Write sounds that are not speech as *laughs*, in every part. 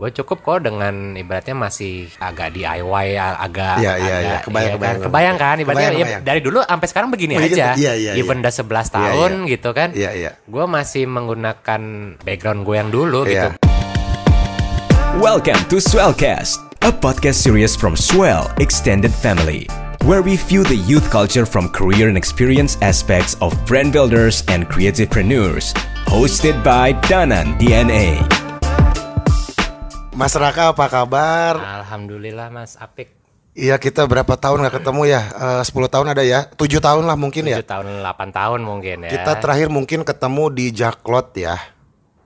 gue cukup kok dengan ibaratnya masih agak DIY agak Iya, iya, agak- iya. Kebayang, kan? kebayang. kebayang kan ibaratnya Kebayang, ya, kebayang. dari dulu sampai sekarang begini Oh, iya, aja iya, iya, even iya. udah 11 Iya, tahun iya. gitu kan Iya, iya. gue masih menggunakan background gue yang dulu gitu Iya. Welcome to Swellcast, a podcast series from Swell Extended Family, where we view the youth culture from career and experience aspects of brand builders and creativepreneurs. Hosted by Danan DNA. Mas Raka apa kabar? alhamdulillah mas Apik Iya kita berapa tahun nggak ketemu ya? Eh, 10 tahun ada ya? 7 tahun lah mungkin ya? 7 tahun 8 tahun mungkin ya Kita terakhir mungkin ketemu di Jaklot ya.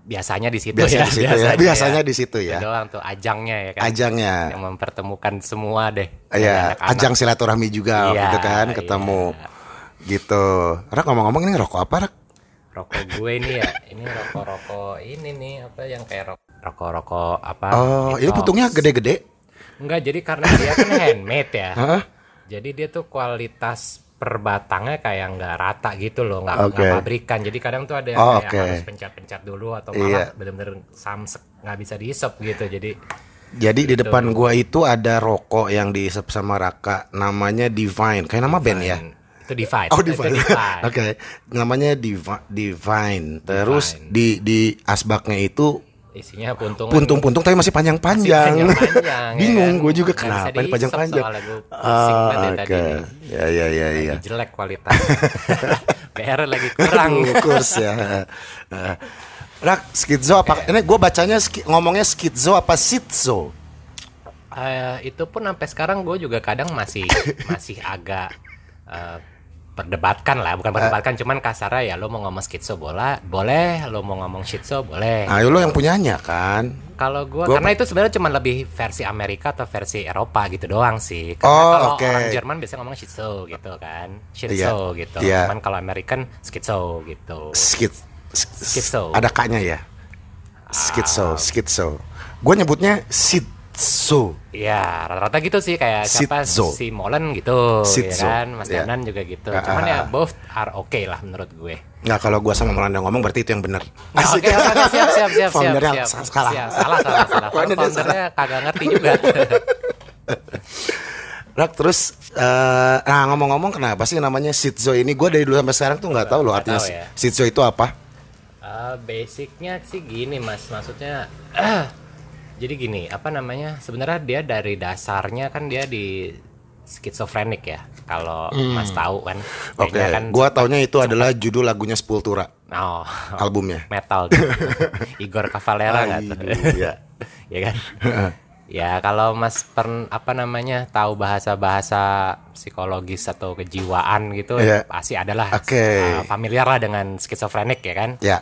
biasanya di situ Biasanya ya di situ ya. Biasanya di situ ya. Itu doang tuh ajangnya ya kan Ajangnya. yang mempertemukan semua deh Iya, ajang silaturahmi juga Iya, gitu kan, iya. ketemu. Gitu. Rak ngomong-ngomong ini rokok apa, Rak? rokok gue ini ya ini rokok-rokok ini nih apa yang kayak rok- rokok-rokok apa Oh, ini detox. putungnya gede-gede. enggak jadi karena dia kan handmade ya *laughs* Hah? jadi dia tuh kualitas per batangnya kayak nggak rata gitu loh nggak nggak pabrikan jadi kadang tuh ada yang Oh, kayak oke. harus pencet-pencet dulu atau malah bener-bener samsek nggak bisa dihisap gitu jadi Jadi di depan gua itu ada rokok yang diisep sama Raka, namanya Divine. Kayak nama band ya? itu divide Oh, Itu Divine. *laughs* Oke, namanya Divi- Divine. Terus Divine. di di asbaknya itu isinya puntung puntung-puntung tapi masih panjang-panjang. panjang-panjang, *laughs* ya Bingung kan? gue juga Nggak bisa kenapa ini gue pusing Ah, ya Oke. Ya ya ya ya. jelek kualitas *laughs* PR lagi kurang kurs ya. *laughs* Rak, skizo apa? Ini gue bacanya ngomongnya skizo apa sitzo? Eh, itu pun sampai sekarang gue juga kadang masih masih agak eh, perdebatkan lah bukan perdebatkan cuman kasarnya ya lo mau ngomong skitso boleh boleh lo mau ngomong shitso boleh Ayo lo yang punyanya kan? kalau gue Gua- karena itu sebenarnya cuma lebih versi Amerika atau versi Eropa gitu doang sih karena Oh, kalau oke. orang Jerman biasanya ngomong shitso gitu kan shitso Iya, gitu iya. cuman kalau American skitso gitu Skit, Skitso. Ada kaknya ya? Skitso, skitso. Gue nyebutnya sitso. Iya, rata-rata gitu sih kayak siapa Sitzo. si Molen gitu, Sitzo, ya kan, Mas. Danan juga gitu. Ah, Cuman ah, ya ah. both are okay lah menurut gue. Nggak kalau gue sama Melanda ngomong berarti itu yang benar. Nah, Oke, oke, oke, siap, siap, siap, siap, Foundernya siap. sa- salah. Siap, salah, salah, salah. *laughs* Foundernya kagak ngerti juga. *laughs* Rak terus eh nah ngomong-ngomong kenapa sih namanya sitzo ini? Gue dari dulu sampai sekarang tuh nggak tahu loh artinya tahu ya. sitzo itu apa. Eh, basicnya sih gini mas, maksudnya *clears throat* jadi gini, apa namanya? Sebenarnya dia dari dasarnya kan dia di skizofrenik ya. Kalau mas tahu kan, Hmm. Oke, kayaknya kan, gua taunya itu adalah judul lagunya Sepultura oh, albumnya. *laughs* metal gitu. *laughs* Igor Cavalera nggak tuh? Iya. *laughs* ya kan? ya kalau Mas per apa namanya tahu bahasa-bahasa psikologis atau kejiwaan gitu Iya. pasti adalah Oke. uh, familiar lah dengan skizofrenik ya kan? Ya.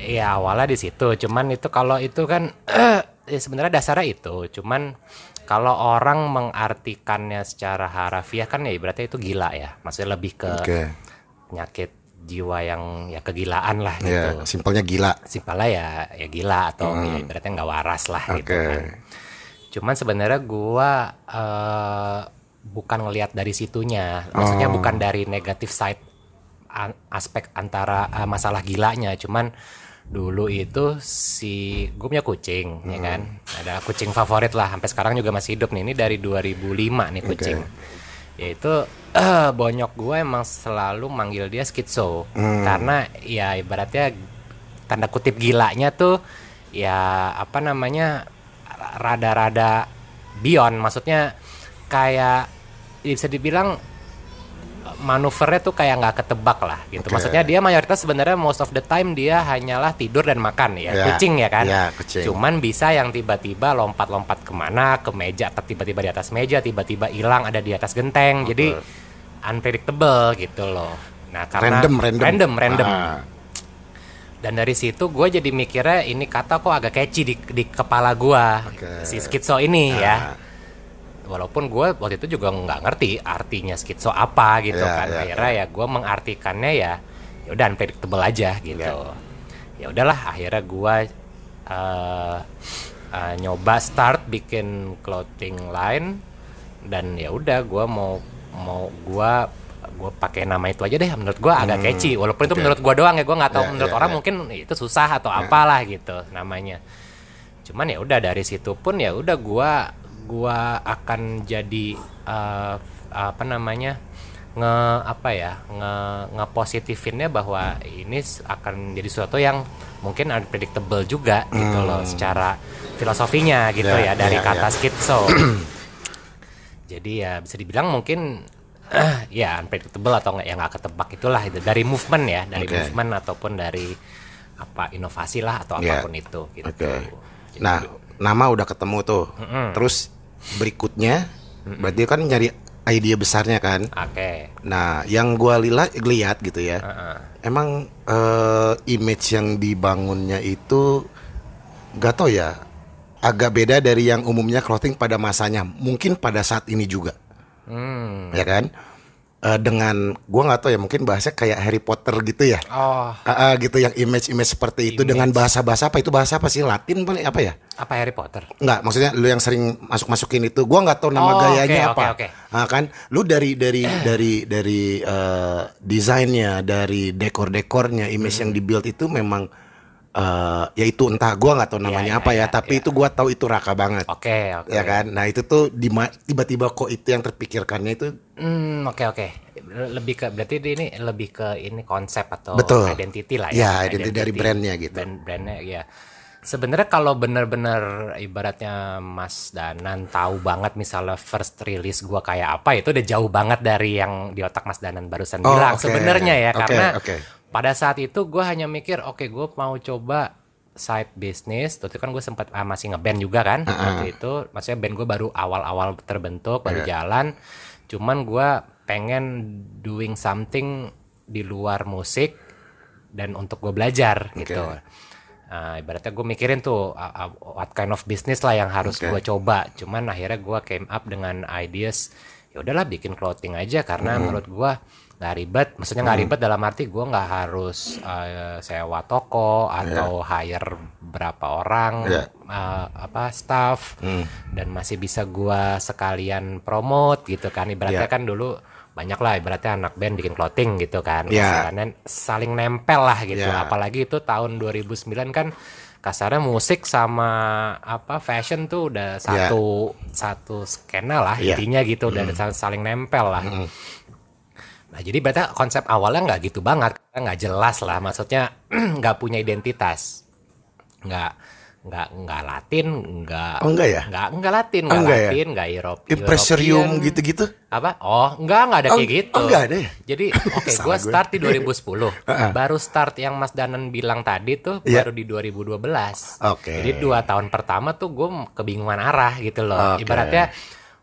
Ya awalnya di situ, cuman itu kalau itu kan *clears throat* ya sebenarnya dasarnya itu, cuman kalau orang mengartikannya secara harafiah kan ya berarti itu gila ya, maksudnya lebih ke Oke. penyakit jiwa yang ya kegilaan lah Ya, gitu. simpelnya gila. Simpelnya ya ya gila atau ya ibaratnya nggak waras lah gitu Hmm. Oke. kan. Cuman sebenarnya gua eh, bukan ngelihat dari situnya, maksudnya Oh. bukan dari negatif side an- aspek antara eh, masalah gilanya, cuman dulu itu si gue punya kucing ya Hmm. kan? Ada kucing favorit lah sampai sekarang juga masih hidup nih. Ini dari 2005 nih kucing. Yaitu eh, bonyok gue emang selalu manggil dia skitso Hmm. karena ya ibaratnya tanda kutip gilanya tuh ya apa namanya rada-rada beyond. Maksudnya kayak bisa dibilang manuvernya tuh kayak nggak ketebak lah gitu Oke. maksudnya dia mayoritas sebenarnya most of the time dia hanyalah tidur dan makan ya Ya, kucing ya kan ya, kucing. cuman bisa yang tiba-tiba lompat-lompat ke mana ke meja tiba-tiba di atas meja tiba-tiba hilang ada di atas genteng jadi unpredictable gitu loh nah karena Random, random. random random. Ah, dan dari situ gue jadi mikirnya ini kata kok agak catchy di, di kepala gue Oke. si skitso ini Ah. ya walaupun gue waktu itu juga nggak ngerti artinya skitso apa gitu Ya, kan ya, akhirnya ya gue mengartikannya ya ya udah unpredictable aja gitu ya udahlah akhirnya gue eh, eh, nyoba start bikin clothing line dan ya udah gue mau mau gue gue pakai nama itu aja deh menurut gue agak catchy walaupun itu Hmm. oke. menurut gue doang ya gue nggak tahu Ya, menurut ya, orang ya. mungkin itu susah atau apalah gitu namanya cuman ya udah dari situ pun ya udah gua gua akan jadi eh, apa namanya nge apa ya nge ngepositifinnya bahwa ini akan jadi sesuatu yang mungkin unpredictable juga gitu loh secara filosofinya gitu Ya, ya dari ya, kata ya. skitso jadi ya bisa dibilang mungkin *clears throat* ya unpredictable atau nggak ya nggak ketebak itulah itu dari movement ya dari Oke. movement ataupun dari apa inovasi lah atau Ya. apa pun itu gitu. Oke. Jadi, Nah, nama udah ketemu tuh. Terus berikutnya berarti kan nyari ide besarnya kan. Oke. Nah, yang gua lila lihat gitu ya. Heeh. Emang eh, image yang dibangunnya itu gak tau ya agak beda dari yang umumnya clothing pada masanya. Mungkin pada saat ini juga. Hmm. Ya kan? Eh, dengan gua nggak tahu ya mungkin bahasa kayak Harry Potter gitu ya. Oh, Ah, ah, gitu yang image-image seperti itu dengan bahasa-bahasa apa itu bahasa apa sih Latin paling apa ya? apa Harry Potter? Enggak, maksudnya lu yang sering masuk-masukin itu, gua nggak tahu nama Oh, gayanya oke, apa. oke, oke. Ah, kan, lu dari dari dari dari eh, desainnya, dari dekor-dekornya, image Hmm. yang dibuild itu memang eh ya itu entah gua nggak tahu namanya iya, apa ya, iya, tapi iya. itu gua tahu itu raka banget. Oke, oke. Ya kan? Nah, itu tuh tiba-tiba kok itu yang terpikirkannya itu Hmm, oke oke. Lebih ke berarti ini lebih ke ini konsep atau Betul. identity lah Ya, ya. identity dari brandnya gitu. Brand brandnya ya. Sebenarnya kalau bener-bener ibaratnya Mas Danan tahu banget misalnya first release gua kayak apa itu udah jauh banget dari yang di otak Mas Danan barusan Oh, bilang oke. sebenarnya ya Oke, karena oke. Pada saat itu gua hanya mikir oke gue mau coba side business. Waktu itu kan gue sempat ah, masih ngeband juga kan waktu itu. Maksudnya band gue baru awal-awal terbentuk baru Iya. jalan. Cuman gue pengen doing something di luar musik dan untuk gue belajar gitu. Nah, ibaratnya gue mikirin tuh uh, uh, what kind of business lah yang harus Oke. gue coba. Cuman akhirnya gue came up dengan ideas ya udahlah bikin clothing aja. Karena Hmm. menurut gue nggak ribet maksudnya nggak ribet dalam arti gue nggak harus uh, sewa toko atau hire berapa orang Iya. uh, apa staff. Dan masih bisa gue sekalian promote gitu kan. Ibaratnya Iya. kan dulu banyak lah ibaratnya anak band bikin clothing gitu kan. Iya. Karena saling nempel lah gitu. Iya. apalagi itu tahun 2009 kan kasarnya musik sama apa fashion tuh udah satu satu skena lah Iya. intinya gitu. Udah sa- saling nempel lah nah jadi berarti konsep awalnya nggak gitu banget nggak jelas lah maksudnya *clears throat* nggak punya identitas nggak nggak nggak Latin nggak Oh, enggak ya? nggak nggak Latin Oh, nggak enggak ya? Latin nggak Europe impresarium European. gitu-gitu. apa oh enggak enggak ada Oh, kayak gitu oh, enggak ada ya? jadi *laughs* oke Salah gue start di 2010 *laughs* baru start yang Mas Danan bilang tadi tuh Iya. baru di 2012 Oke. jadi dua tahun pertama tuh gue kebingungan arah gitu loh Oke. ibaratnya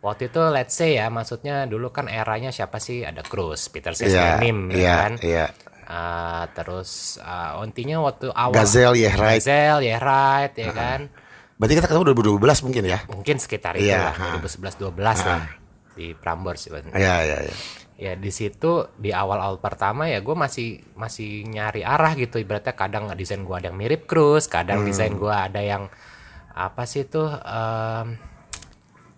waktu itu let's say ya maksudnya dulu kan eranya siapa sih ada Cruz Peter Iya, Sesmenim ya iya, kan iya. Ah, terus ah, intinya waktu awal Gazelle, Yeah Right. Gazelle, Yeah Right ya kan Berarti kita ketemu 2012 mungkin ya? mungkin sekitar itu Iya, lah ha. 2011 12 lah di Prambors sebenarnya Iya, iya, iya. ya di situ di awal-awal pertama ya gue masih masih nyari arah gitu ibaratnya kadang desain gue ada yang mirip Cruz kadang Hmm. desain gue ada yang apa sih tuh em,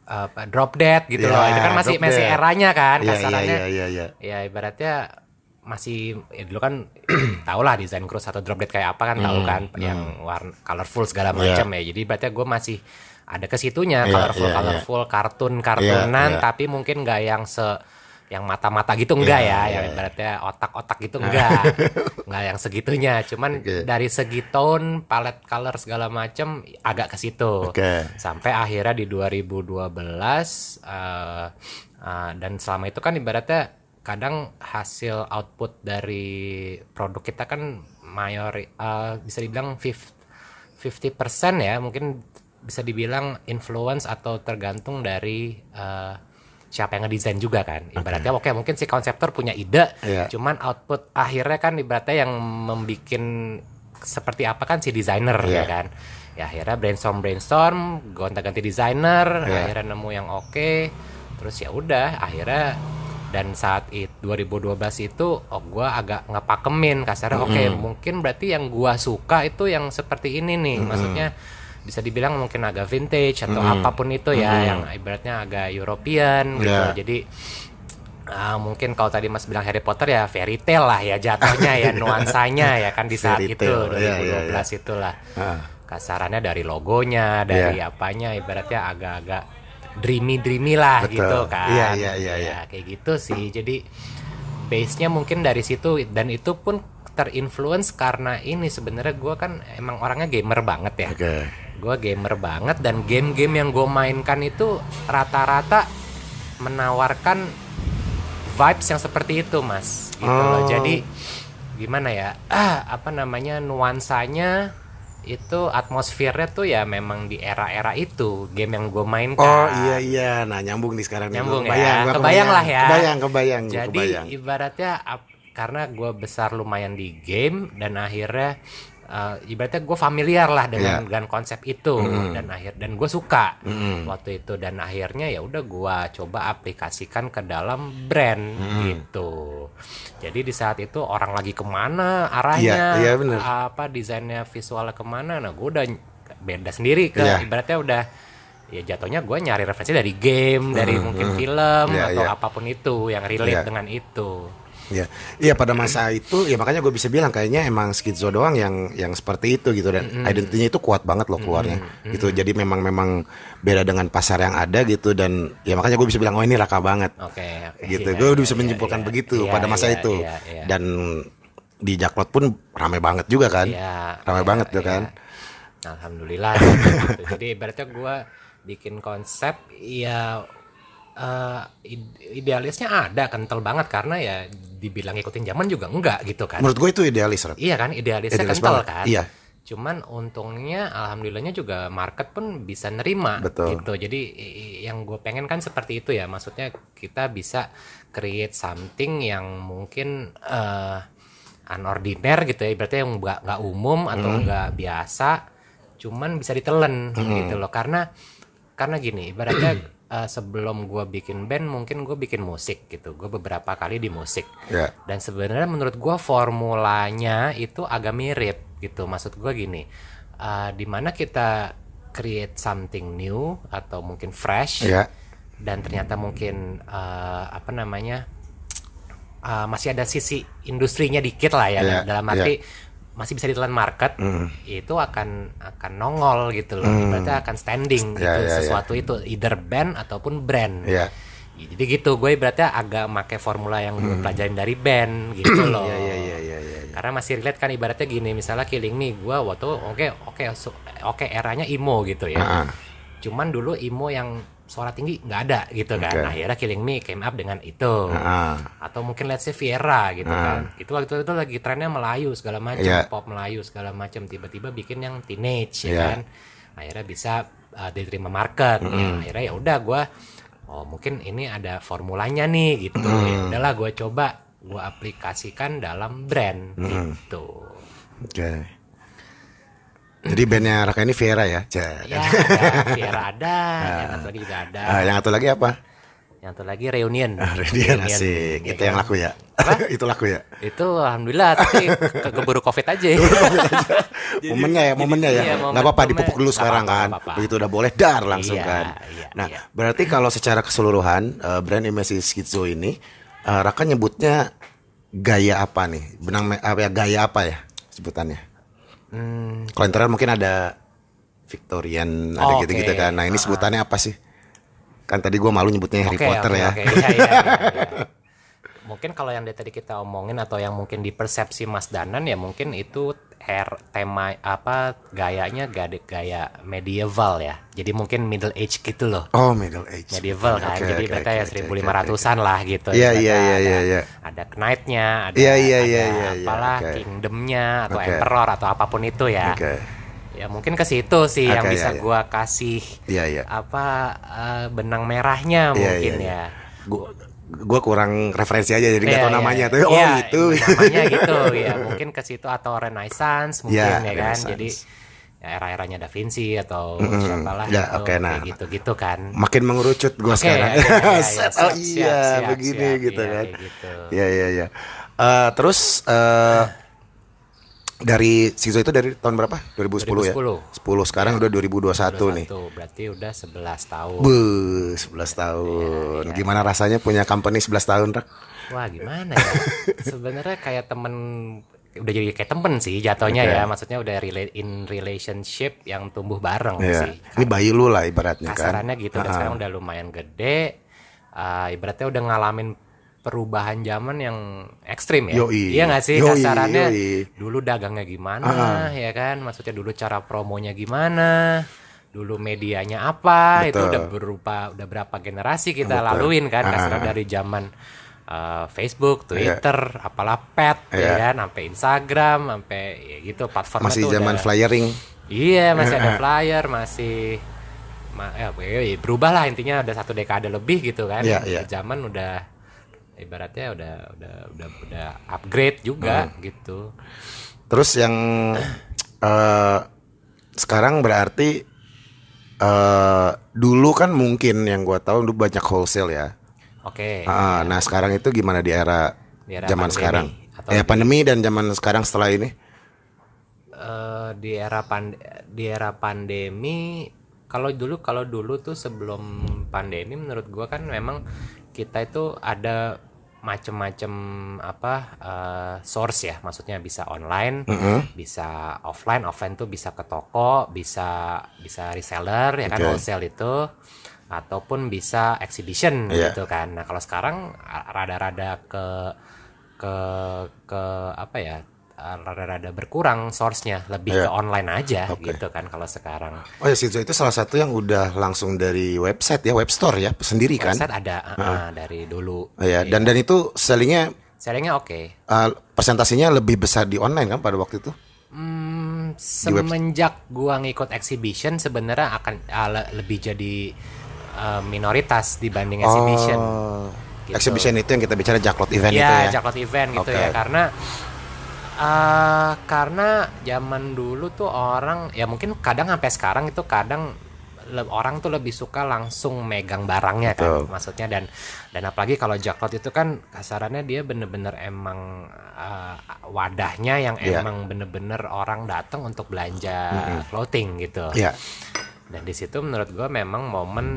apa drop dead gitu Ya, loh itu kan masih masih Dead. eranya kan Iya, kasarannya iya, iya, iya. ya ibaratnya masih ya dulu kan *clears throat* tau lah desain Cruz atau drop dead kayak apa kan tahu kan yang warna colorful segala Hmm, Iya. macam ya jadi ibaratnya gue masih ada ke situnya Iya, colorful iya. colorful kartun kartunan Iya, iya. tapi mungkin nggak yang se yang mata-mata gitu enggak Iya, ya, iya, yang iya. ibaratnya otak-otak gitu enggak, *laughs* enggak yang segitunya, cuman Oke. dari segi tone, palette color segala macem agak ke situ, Oke. sampai akhirnya di 2012 eh, eh, dan selama itu kan ibaratnya kadang hasil output dari produk kita kan mayori eh, bisa dibilang 50 50% ya mungkin bisa dibilang influence atau tergantung dari eh, siapa yang ngedesain juga kan ibaratnya oke mungkin si konseptor punya ide Iya. cuman output akhirnya kan ibaratnya yang membikin seperti apa kan si desainer ya Iya. kan ya akhirnya brainstorm brainstorm gonta-ganti desainer Iya. akhirnya nemu yang oke terus ya udah akhirnya dan saat itu 2012 itu oh gua agak ngepakemin kasarnya oke mungkin berarti yang gua suka itu yang seperti ini nih maksudnya bisa dibilang mungkin agak vintage atau apa pun itu ya yang ibaratnya agak European gitu Ya. jadi ah, mungkin kalau tadi Mas bilang Harry Potter ya fairy tale lah ya jatuhnya ya *laughs* nuansanya ya kan di saat Fairy itu tale, 2012 ya, ya, ya. itulah Ah. kasarannya dari logonya, dari apanya, ibaratnya agak-agak dreamy dreamy lah Betul. gitu kan. Iya, iya, iya, iya. Ya, kayak gitu sih. Jadi base-nya mungkin dari situ dan itu pun terinfluence karena ini sebenarnya gue kan emang orangnya gamer banget ya. Oke. Gue gamer banget dan game-game yang gue mainkan itu rata-rata menawarkan vibes yang seperti itu, Mas. Gitu loh. Oh. Jadi gimana ya? Ah, apa namanya nuansanya itu atmosfernya tuh ya memang di era-era itu game yang gue mainkan. Oh iya iya, nah nyambung nih sekarang nih. Nyambung Gua ya. gua Kebayang lah ya. Kebayang, kebayang, Jadi kebayang. ibaratnya karena gue besar lumayan di game dan akhirnya eh, ibaratnya gue familiar lah dengan Iya. dengan konsep itu dan akhir dan gue suka waktu itu dan akhirnya ya udah gue coba aplikasikan ke dalam brand gitu. Jadi di saat itu orang lagi ke mana arahnya, Iya, iya bener. apa desainnya visualnya ke mana, nah gue udah beda sendiri ke Iya. ibaratnya udah ya jatuhnya gue nyari referensi dari game, dari mungkin film Iya, atau iya. apa pun itu yang relate Iya. dengan itu. Iya, iya pada masa itu ya makanya gue bisa bilang kayaknya emang Skizzo doang yang yang seperti itu gitu dan identitinya itu kuat banget loh keluarnya gitu. Jadi memang memang beda dengan pasar yang ada gitu dan ya makanya gue bisa bilang oh ini raka banget Oke, oke. gitu. Iya, gue udah iya, bisa iya, menyimpulkan iya. begitu Iya, pada masa iya, itu iya, iya. dan di Jaklot pun ramai banget juga kan, Iya, ramai iya, banget tuh iya. kan. Alhamdulillah. gitu. Jadi ibaratnya gue bikin konsep ya ide- idealisnya ada kental banget karena ya dibilang ikutin zaman juga enggak gitu kan. Menurut gue itu idealis, Rat. Iya kan idealisnya Idealis kental banget, kan. iya. Cuman untungnya alhamdulillahnya juga market pun bisa nerima Betul. gitu. Jadi yang gue pengen kan seperti itu ya. Maksudnya kita bisa create something yang mungkin eh unordinary gitu ya. Berarti yang nggak nggak umum atau nggak biasa. Cuman bisa ditelen gitu loh. Karena karena gini ibaratnya eh, sebelum gue bikin band mungkin gue bikin musik gitu. Gue beberapa kali di musik. Ya. Dan sebenarnya menurut gua formulanya itu agak mirip gitu. Maksud gua gini, uh, di mana kita create something new atau mungkin fresh, Ya. dan ternyata mungkin uh, apa namanya uh, masih ada sisi industrinya dikit lah ya. Iya, dalam arti masih bisa ditelan market, itu akan akan nongol gitu loh. Berarti akan standing Iya, gitu iya, iya. sesuatu itu either band ataupun brand. Iya. Jadi gitu, gue berarti agak make formula yang gue pelajarin dari band gitu *clears throat* loh. Iya iya iya iya iya. Karena masih relate kan ibaratnya gini, misalnya Killing Me, gue waktu oke oke su- oke eranya emo gitu ya. Ah, ah. Cuman dulu emo yang suara tinggi nggak ada gitu kan. Nah, akhirnya Killing Me came up dengan itu. Ah, Atau mungkin let's say Viera gitu kan. Itu waktu itu lagi trennya Melayu segala macam, Iya. pop Melayu segala macam. Tiba-tiba bikin yang teenage ya Iya. kan. Akhirnya bisa uh, diterima market. Ya, akhirnya ya udah gue oh mungkin ini ada formulanya nih gitu. Ya udahlah gue coba gue aplikasikan dalam brand gitu. Oke. Jadi bandnya Raka ini Vera ya? Ja. Ya, ada Viera ada, *laughs* yang satu lagi juga ada. Ah, yang satu lagi apa? Yang satu lagi reunion. Radian asik. ya Itu yang laku ya? *laughs* itu laku ya? Itu alhamdulillah tapi ke keburu Covid aja. *laughs* Jadi- momennya ya, jadi- momennya ya. iya, Nggak apa-apa momentumnya. dipupuk dulu sekarang apa-apa, kan. nggak apa-apa. Begitu udah boleh dar langsung Iya, kan. iya, Nah, iya. berarti kalau secara keseluruhan eh, brand Imesi Schizo ini eh, Raka nyebutnya gaya apa nih? Benang apa ya gaya apa ya sebutannya? Hmm, Kalau internal mungkin ada Victorian, ada Oh, gitu-gitu oke. kan. Nah, ini sebutannya apa sih? Kan tadi gua malu nyebutnya Harry oke, Potter oke, ya. oke. Iya, iya, iya, iya. *laughs* Mungkin kalau yang dari tadi kita omongin atau yang mungkin di persepsi Mas Danan ya mungkin itu hair tema apa gayanya gaya, gaya medieval ya. Jadi mungkin middle age gitu loh. Oh, middle age. medieval kan Oke, jadi oke, mereka oke, ya oke, 1500-an lah gitu Iya, Mereka iya, iya, ada, iya, iya. ada knight-nya ada Iya, iya, ada iya, iya, iya, apalah oke. kingdom-nya atau Oke. emperor atau apa pun itu ya Oke. ya mungkin ke situ sih yang Oke, bisa iya, iya. gua kasih Iya, iya. apa eh, benang merahnya Iya, mungkin iya, iya. ya Gua gua kurang referensi aja jadi nggak Iya, tahu iya, namanya iya. tuh. Oh, Iya, gitu. namanya *laughs* gitu ya mungkin ke situ atau renaissance mungkin Iya, ya kan jadi ya era-eranya Da Vinci atau siapalah Ya, gitu oke, nah. kayak gitu-gitu kan Makin mengerucut gua Oke, sekarang. iya, iya, iya, *laughs* Set, siap, oh iya, siap, begini siap, gitu iya, kan. gitu. Iya, iya, iya. Eh, terus eh dari Sizo itu dari tahun berapa? 2010, ya? 2010. 10 sekarang udah 2021 nih. Tuh, berarti udah 11 tahun. Bu, 11 tahun. Iya, Gimana rasanya punya company 11 tahun, Rak? Wah, gimana ya? *laughs* Sebenarnya kayak temen udah jadi kayak temen sih jatuhnya Oke. ya maksudnya udah rela- in relationship yang tumbuh bareng Iya. sih Ini bayi lu lah ibaratnya kan. kasarannya gitu dan sekarang udah lumayan gede uh, ibaratnya udah ngalamin perubahan zaman yang ekstrim ya Yoi. iya nggak sih Yoi, kasarannya yoi. dulu dagangnya gimana ya kan maksudnya dulu cara promonya gimana dulu medianya apa itu Betul. udah berupa udah berapa generasi kita Betul. laluin kan Ah. kasarnya dari zaman uh, Facebook, Twitter, apalah pet ya Iya. kan sampai Instagram sampai ya gitu platformnya Masih zaman udah- flyering. Iya masih ada *laughs* flyer masih ma ya, ya, berubah lah intinya udah satu dekade lebih gitu kan Iya, iya. zaman udah ibaratnya udah udah udah udah upgrade juga Hmm. gitu Terus yang *clears throat* eh sekarang berarti eh dulu kan mungkin yang gua tahu dulu banyak wholesale ya. oke Ah, nah sekarang itu gimana di era, Di era zaman pandemi sekarang? atau Ya di- pandemi dan zaman sekarang setelah ini. Eh, di era pand di era pandemi kalau dulu kalau dulu tuh sebelum pandemi menurut gua kan memang kita itu ada macem-macem apa eh, source ya. Maksudnya bisa online bisa offline. Offline tuh bisa ke toko bisa bisa reseller ya kan wholesale itu. Ataupun bisa exhibition Iya. gitu kan. Nah kalau sekarang rada-rada ke ke ke apa ya uh, rada-rada berkurang source-nya lebih Iya. ke online aja Oke. gitu kan kalau sekarang Oh ya Shizu itu salah satu yang udah langsung dari website ya, web store ya, sendiri kan? website ada uh, uh, dari dulu Oh, ya, dan dan itu sellingnya sellingnya oke eh, presentasinya lebih besar di online kan pada waktu itu? Hmm, semenjak gua ngikut exhibition sebenarnya akan uh, le- lebih jadi uh, minoritas dibanding exhibition Oh, Gitu. exhibition itu yang kita bicara Jacklot event itu Iya, ya. Jaklot event gitu Oke. ya karena eh karena zaman dulu tuh orang ya mungkin kadang sampai sekarang itu kadang orang tuh lebih suka langsung megang barangnya kan Betul. maksudnya dan dan apalagi kalau Jaklot itu kan kasarannya dia bener-bener emang eh, wadahnya yang Iya. emang bener-bener orang datang untuk belanja clothing gitu Iya. dan di situ menurut gue memang momen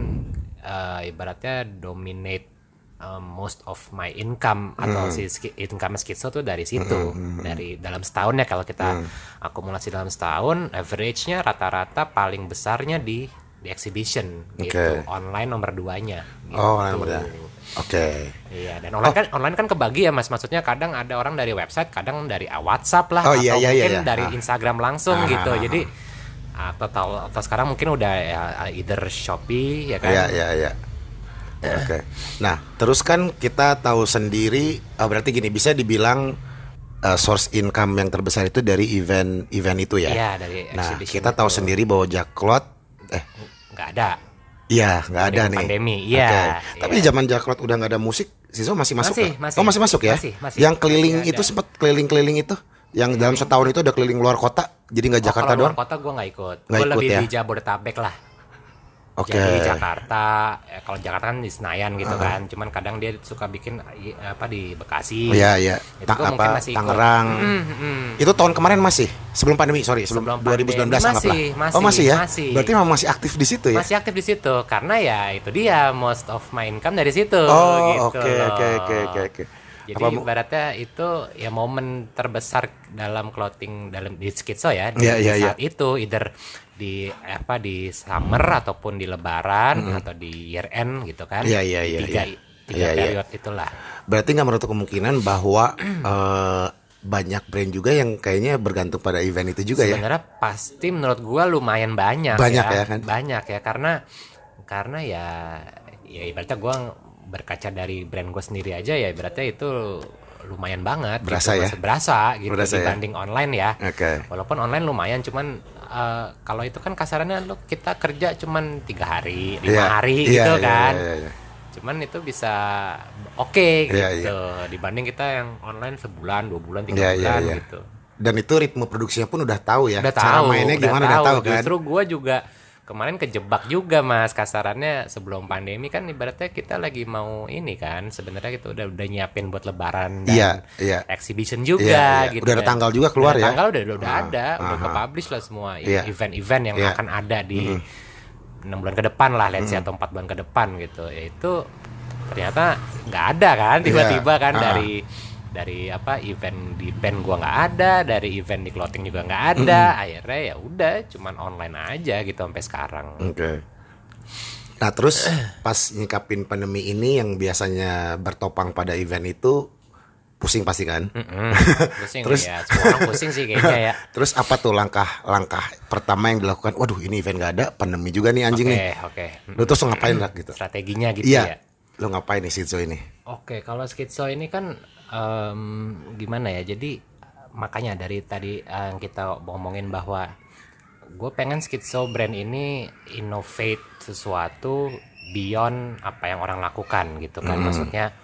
eh, ibaratnya dominate um, most of my income atau si ski- income skitso tuh dari situ dari dalam setahun ya kalau kita akumulasi dalam setahun average-nya rata-rata paling besarnya di di exhibition gitu Oke. online nomor duanya gitu. Oh, nomor dua. Oke. Iya, dan online kan online kan kebagi ya Mas. Maksudnya kadang ada orang dari website, kadang dari ah, WhatsApp lah Oh, atau iya, iya, iya, mungkin iya. dari Ah. Instagram langsung Ah, gitu. ah, ah, Jadi atau tahu atau sekarang mungkin udah ya either Shopee ya kan. Iya, iya, iya. Oke. Nah, terus kan kita tahu sendiri, ah, berarti gini bisa dibilang eh, source income yang terbesar itu dari event event itu ya. Iya, dari Nah, kita tahu itu. sendiri bahwa Jacklot, eh, nggak ada. iya nggak ada Pandemi- nih. pandemi, iya, Oke. iya. Tapi zaman Jacklot udah nggak ada musik, Siso masih masuk Masih, masih. Oh masih masuk ya? Masih, masih. Yang keliling Masih itu sempat keliling-keliling itu, yang dalam setahun itu ada keliling luar kota, jadi nggak Oh, Jakarta kalau luar doang. kota gue nggak ikut. Gue ikut lebih ya? di Jabodetabek lah. Oke. Jadi Jakarta, eh, kalau Jakarta kan di Senayan gitu kan. Cuman kadang dia suka bikin apa di Bekasi. Iya iya. Itu Ta- apa masih. Tangerang. Mm, mm. Itu tahun kemarin masih sebelum pandemi, sorry, sebelum, Sebelum 2019 pandemi. anggaplah. Masih, masih, oh masih ya? masih. Berarti memang masih aktif di situ ya? Masih aktif di situ karena ya itu dia most of my income dari situ Oh, gitu oke oke oke oke. Jadi Apa ibaratnya itu ya momen terbesar dalam clothing dalam di skitso ya di, di iya, saat itu either di apa di summer ataupun di lebaran atau di year end gitu kan. Iya, iya, iya, Tiga, iya. tiga Iya, iya. periode itulah. Berarti nggak menutup kemungkinan bahwa *clears throat* eh, banyak brand juga yang kayaknya bergantung pada event itu juga ya? Sebenarnya pasti menurut gua lumayan banyak Banyak ya ya, kan? Banyak ya karena karena ya ya ibaratnya gua berkaca dari brand gue sendiri aja ya ibaratnya itu lumayan banget Berasa gitu, ya? Berasa gitu Berasa ya? dibanding online ya. Oke. Walaupun online lumayan cuman eh, kalau itu kan kasarannya lu kita kerja cuman tiga hari, lima Iya, hari iya, gitu iya, kan. iya, iya. Cuman itu bisa oke Iya, gitu dibanding kita yang online sebulan, dua bulan, tiga Iya, iya, bulan iya. gitu. Dan itu ritme produksinya pun udah tahu ya. Udah Cara tahu, mainnya gimana udah tahu kan? Justru gue juga kemarin kejebak juga mas kasarannya sebelum pandemi kan ibaratnya kita lagi mau ini kan sebenarnya kita udah udah nyiapin buat lebaran dan Iya, iya. exhibition juga Iya, iya. gitu Udah ada Dan- tanggal juga keluar udah ya? tanggal udah udah Ah, ada udah ke publish lah semua Iya. event-event yang Iya. akan ada di enam bulan ke depan lah let's say atau empat bulan ke depan gitu ya itu ternyata nggak ada kan tiba-tiba kan Iya. Ah. dari dari apa event di band gua nggak ada dari event di clothing juga nggak ada akhirnya ya udah cuman online aja gitu sampai sekarang Oke. Nah terus pas nyikapin pandemi ini yang biasanya bertopang pada event itu pusing pasti kan? Hmm, *laughs* pusing Terus- ya semua orang pusing sih kayaknya ya *laughs* Terus apa tuh langkah-langkah pertama yang dilakukan? Waduh ini event gak ada, pandemi juga nih anjing oke nih. oke Lu terus ngapain lah gitu? strateginya gitu ya Iya. Lu ngapain nih Shizu ini? Oke, kalau skitso ini kan em, gimana ya? Jadi makanya dari tadi eh, yang kita ngomongin bahwa gue pengen skitso brand ini innovate sesuatu beyond apa yang orang lakukan gitu kan. Maksudnya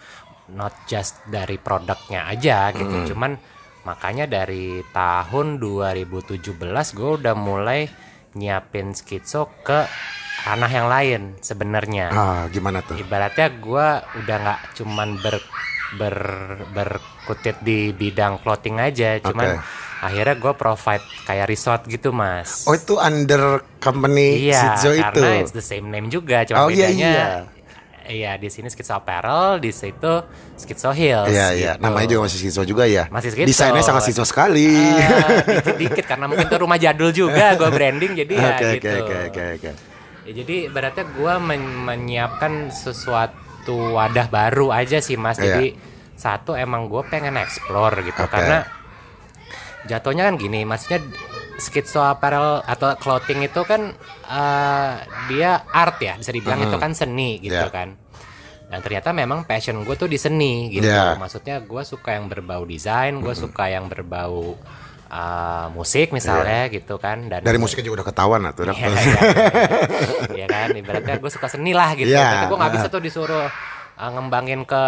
not just dari produknya aja gitu. Cuman makanya dari tahun 2017 gue udah mulai nyiapin skitso ke ranah yang lain sebenarnya Ah gimana tuh? ibaratnya gua udah nggak cuman ber ber berkutit di bidang clothing aja cuman Oke. akhirnya gua provide kayak resort gitu mas Oh itu under company iya Shizu itu? karena it's the same name juga cuma Oh, iya, bedanya iya. iya di sini Skitso Apparel di situ Skitso Hills Iya iya, gitu. namanya juga masih Shizu juga ya. Masih Shizu. Desainnya sangat Shizu sekali. Ah, dikit-dikit karena mungkin tuh rumah jadul juga gua branding jadi ya Oke oke gitu oke oke oke. Ya, jadi ibaratnya gue menyiapkan sesuatu wadah baru aja sih mas. Iya. Jadi satu emang gue pengen explore gitu Oke. karena jatuhnya kan gini, maksudnya skitso apparel atau clothing itu kan eh, dia art ya, bisa dibilang itu kan seni gitu Iya. kan. Dan ternyata memang passion gue tuh di seni gitu. Iya. Maksudnya gue suka yang berbau desain, gue suka yang berbau eh, musik misalnya gitu kan. Dan Dari musiknya juga udah ketahuan lah tuh. Iya, iya, iya kan ibaratnya gue suka seni lah gitu Iya. tapi gue nggak bisa tuh disuruh uh, ngembangin ke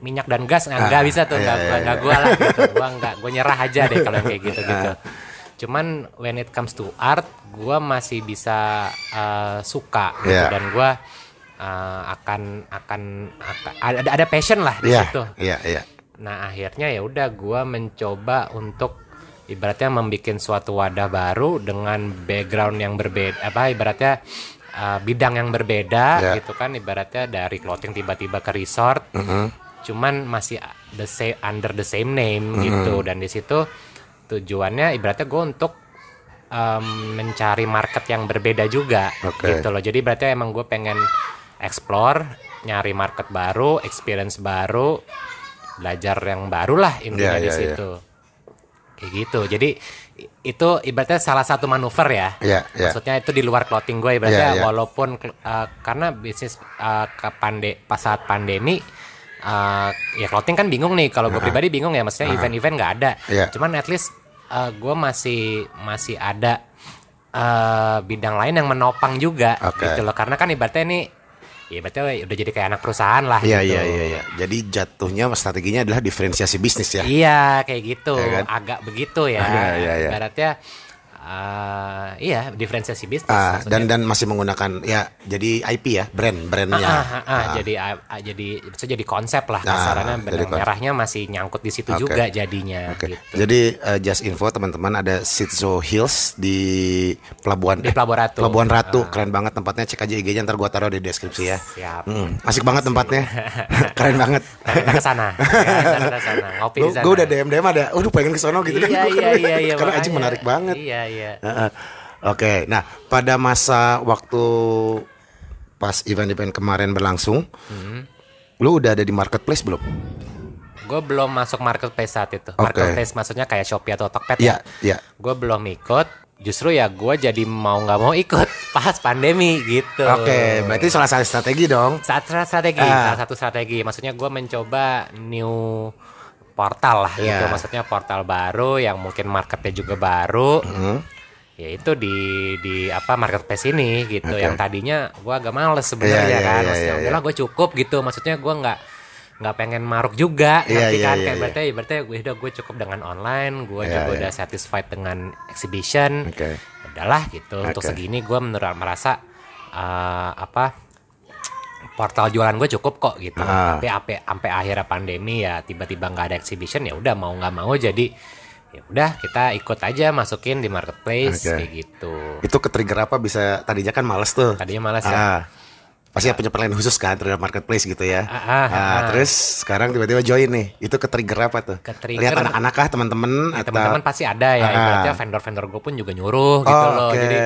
minyak dan gas nggak nggak bisa tuh nggak iya, gua iya, nggak gue lah gitu gue nggak gue nyerah aja deh kalau kayak gitu gitu cuman when it comes to art gue masih bisa uh, suka gitu Iya. dan gue uh, akan akan akan- ada ada passion lah di Iya situ iya iya. Nah akhirnya ya udah gue mencoba untuk ibaratnya membuat suatu wadah baru dengan background yang berbeda apa ibaratnya uh, bidang yang berbeda Ya. gitu kan ibaratnya dari clothing tiba-tiba ke resort cuman masih the same under the same name gitu. Dan di situ tujuannya ibaratnya gue untuk um, mencari market yang berbeda juga Oke. gitu loh. Jadi berarti emang gue pengen explore nyari market baru experience baru belajar yang baru lah intinya Iya, di iya, situ kayak gitu jadi itu ibaratnya salah satu manuver ya Iya, iya. maksudnya itu di luar clothing gue ibaratnya Iya, iya. walaupun uh, karena bisnis uh, ke pande pas saat pandemi uh, ya clothing kan bingung nih kalau gue pribadi bingung ya maksudnya event-event nggak ada Iya. cuman at least uh, gue masih masih ada uh, bidang lain yang menopang juga Oke. gitu loh karena kan ibaratnya ini ya ibaratnya udah jadi kayak anak perusahaan lah Iya gitu. iya iya iya. Jadi jatuhnya strateginya adalah diferensiasi bisnis ya. Iya kayak gitu, Ya kan? agak begitu ya. Iya, iya, iya. Ibaratnya eh, iya diferensiasi bisnis. Maksudnya. dan dan masih menggunakan ya jadi IP ya, brand brandnya. Ah, ah, ah, jadi ah, ah, jadi bisa jadi konsep lah Ah, kasarannya jadi benang konsep. merahnya masih nyangkut di situ Oke. juga jadinya Oke. gitu. Jadi eh, just info teman-teman ada Sitzo Hills di Pelabuhan Di Pelabuhan Ratu. Pelabuhan Ratu. Keren banget tempatnya. Cek aja IG-nya ntar gua taruh di deskripsi ya. Siap. Hmm, asik banget tempatnya. *laughs* Keren banget. Kita ke sana. Ya, kita ke sana. Ngopi di sana. gue udah DM DM ada. Waduh pengen ke sono gitu. Iya iya iya iya. Karena anjing menarik banget. Iya iya. Heeh. Oke, nah pada masa waktu pas event-event kemarin berlangsung, Hmm. lu udah ada di marketplace belum? Gue belum masuk marketplace saat itu. Oke. Marketplace maksudnya kayak Shopee atau Tokped Iya, ya. iya. Gue belum ikut. Justru ya gue jadi mau nggak mau ikut *laughs* pas pandemi gitu. Oke, berarti salah satu strategi dong. Saat strategi, Ah. salah satu strategi. Maksudnya gue mencoba new portal lah gitu. Iya. Maksudnya portal baru yang mungkin marketnya juga baru. Hmm. Ya itu di di apa marketplace ini gitu. Oke. Yang tadinya gue agak males sebenarnya Iya, iya, kan. iya, Maksudnya iya, udahlah gue cukup gitu. Maksudnya gue nggak nggak pengen maruk juga Iya, ngerti iya, kan iya, kayak iya. berarti berarti gue udah gue cukup dengan online gue Iya, juga iya. udah satisfied dengan exhibition Oke. udahlah gitu untuk Oke. segini gue menurut merasa eh, apa portal jualan gue cukup kok gitu Ah. tapi sampai sampai akhirnya pandemi ya tiba-tiba nggak ada exhibition ya udah mau nggak mau jadi ya udah kita ikut aja masukin di marketplace Oke. kayak gitu Itu ke trigger apa bisa tadinya kan males tuh. tadinya malas ya Ah, pasti punya penilaian khusus kan terhadap marketplace gitu ya. Ah, ah, Nah, ah. terus sekarang tiba-tiba join nih. Itu ke trigger apa tuh? Ke-trigger- Lihat anak-anak kah teman-teman Ya, atau teman-teman pasti ada ya Ah. ibaratnya vendor-vendor gue pun juga nyuruh gitu Oh, loh oke. jadi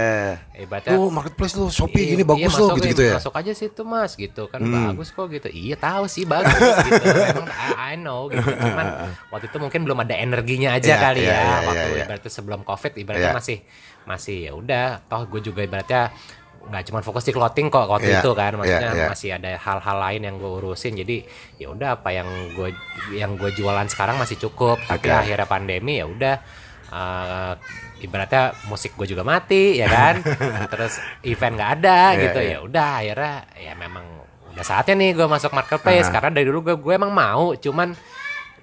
ibaratnya Lu marketplace lu Shopee Iya, gini bagus iya, loh gitu-gitu ya. Hmm. Masuk aja situ mas gitu kan bagus kok gitu. Iya tahu sih bagus gitu. *laughs* Emang I, I know gitu. *laughs* Cuman waktu itu mungkin belum ada energinya aja Iya, kali iya, ya. iya, waktu iya, iya. ibaratnya sebelum covid ibaratnya Iya. masih masih ya udah. Toh gue juga ibaratnya nggak cuma fokus di clothing kok waktu Iya, itu kan maksudnya iya, iya. masih ada hal-hal lain yang gue urusin jadi ya udah apa yang gue yang gue jualan sekarang masih cukup tapi Oke. akhirnya pandemi ya udah eh, ibaratnya musik gue juga mati ya kan *laughs* terus event nggak ada Iya, gitu iya. ya udah akhirnya ya memang udah saatnya nih gue masuk marketplace karena dari dulu gue gue emang mau cuman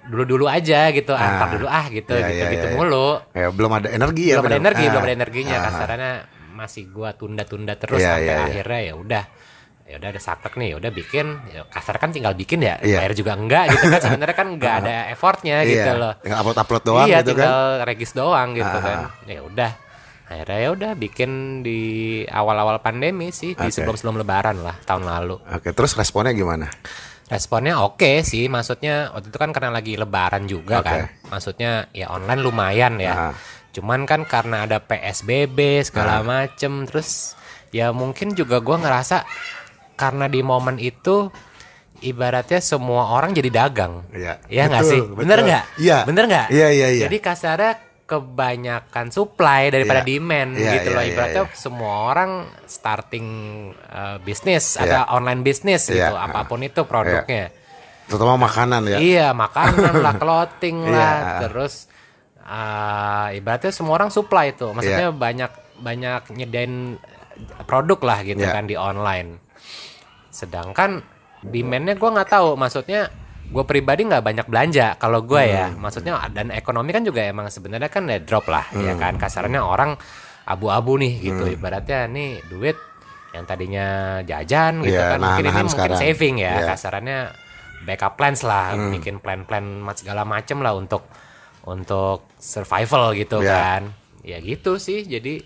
dulu-dulu aja gitu ah, Ah. ntar dulu ah gitu Iya, gitu iya, gitu iya. mulu Ya, belum ada energi ya. belum ada energi Ah. belum ada energinya Ah. kasarannya masih gue tunda-tunda terus Iya, sampai iya, iya. akhirnya ya udah ya udah ada saklek nih ya udah bikin ya, kasar kan tinggal bikin ya Iya. bayar juga enggak gitu kan sebenarnya kan enggak *laughs* ada effortnya Iya, gitu loh Tinggal upload-upload doang iya gitu kan. tinggal regis doang gitu Ah. kan ya udah akhirnya ya udah bikin di awal-awal pandemi sih di Oke. sebelum-sebelum lebaran lah tahun lalu Oke, terus responnya gimana? responnya oke sih maksudnya waktu itu kan karena lagi lebaran juga Oke. kan maksudnya ya online lumayan ya Ah. Cuman kan karena ada PSBB segala macem terus ya mungkin juga gua ngerasa karena di momen itu ibaratnya semua orang jadi dagang Iya. ya nggak Betul, sih betul. bener nggak Iya. bener nggak Iya, iya, iya. jadi kasarnya kebanyakan supply daripada Iya. demand Iya, gitu iya, loh iya, ibaratnya iya. semua orang starting uh, bisnis Iya. ada online bisnis gitu Iya, apa pun itu produknya Terutama makanan ya. Iya, makanan lah, *laughs* clothing lah, Iya. terus uh, ibaratnya semua orang supply itu. Maksudnya Iya. banyak banyak nyediain produk lah gitu Iya. kan di online. Sedangkan demandnya gue nggak tahu. Maksudnya gue pribadi nggak banyak belanja kalau gue ya. Hmm. Maksudnya dan ekonomi kan juga emang sebenarnya kan ya drop lah ya Hmm. kan. Kasarnya orang abu-abu nih gitu. Ibaratnya nih duit yang tadinya jajan gitu Iya, kan mungkin ini nahan-nahan mungkin sekarang. saving ya Iya. kasarannya backup plans lah Hmm. bikin plan-plan segala macem lah untuk untuk survival gitu Iya. kan ya gitu sih jadi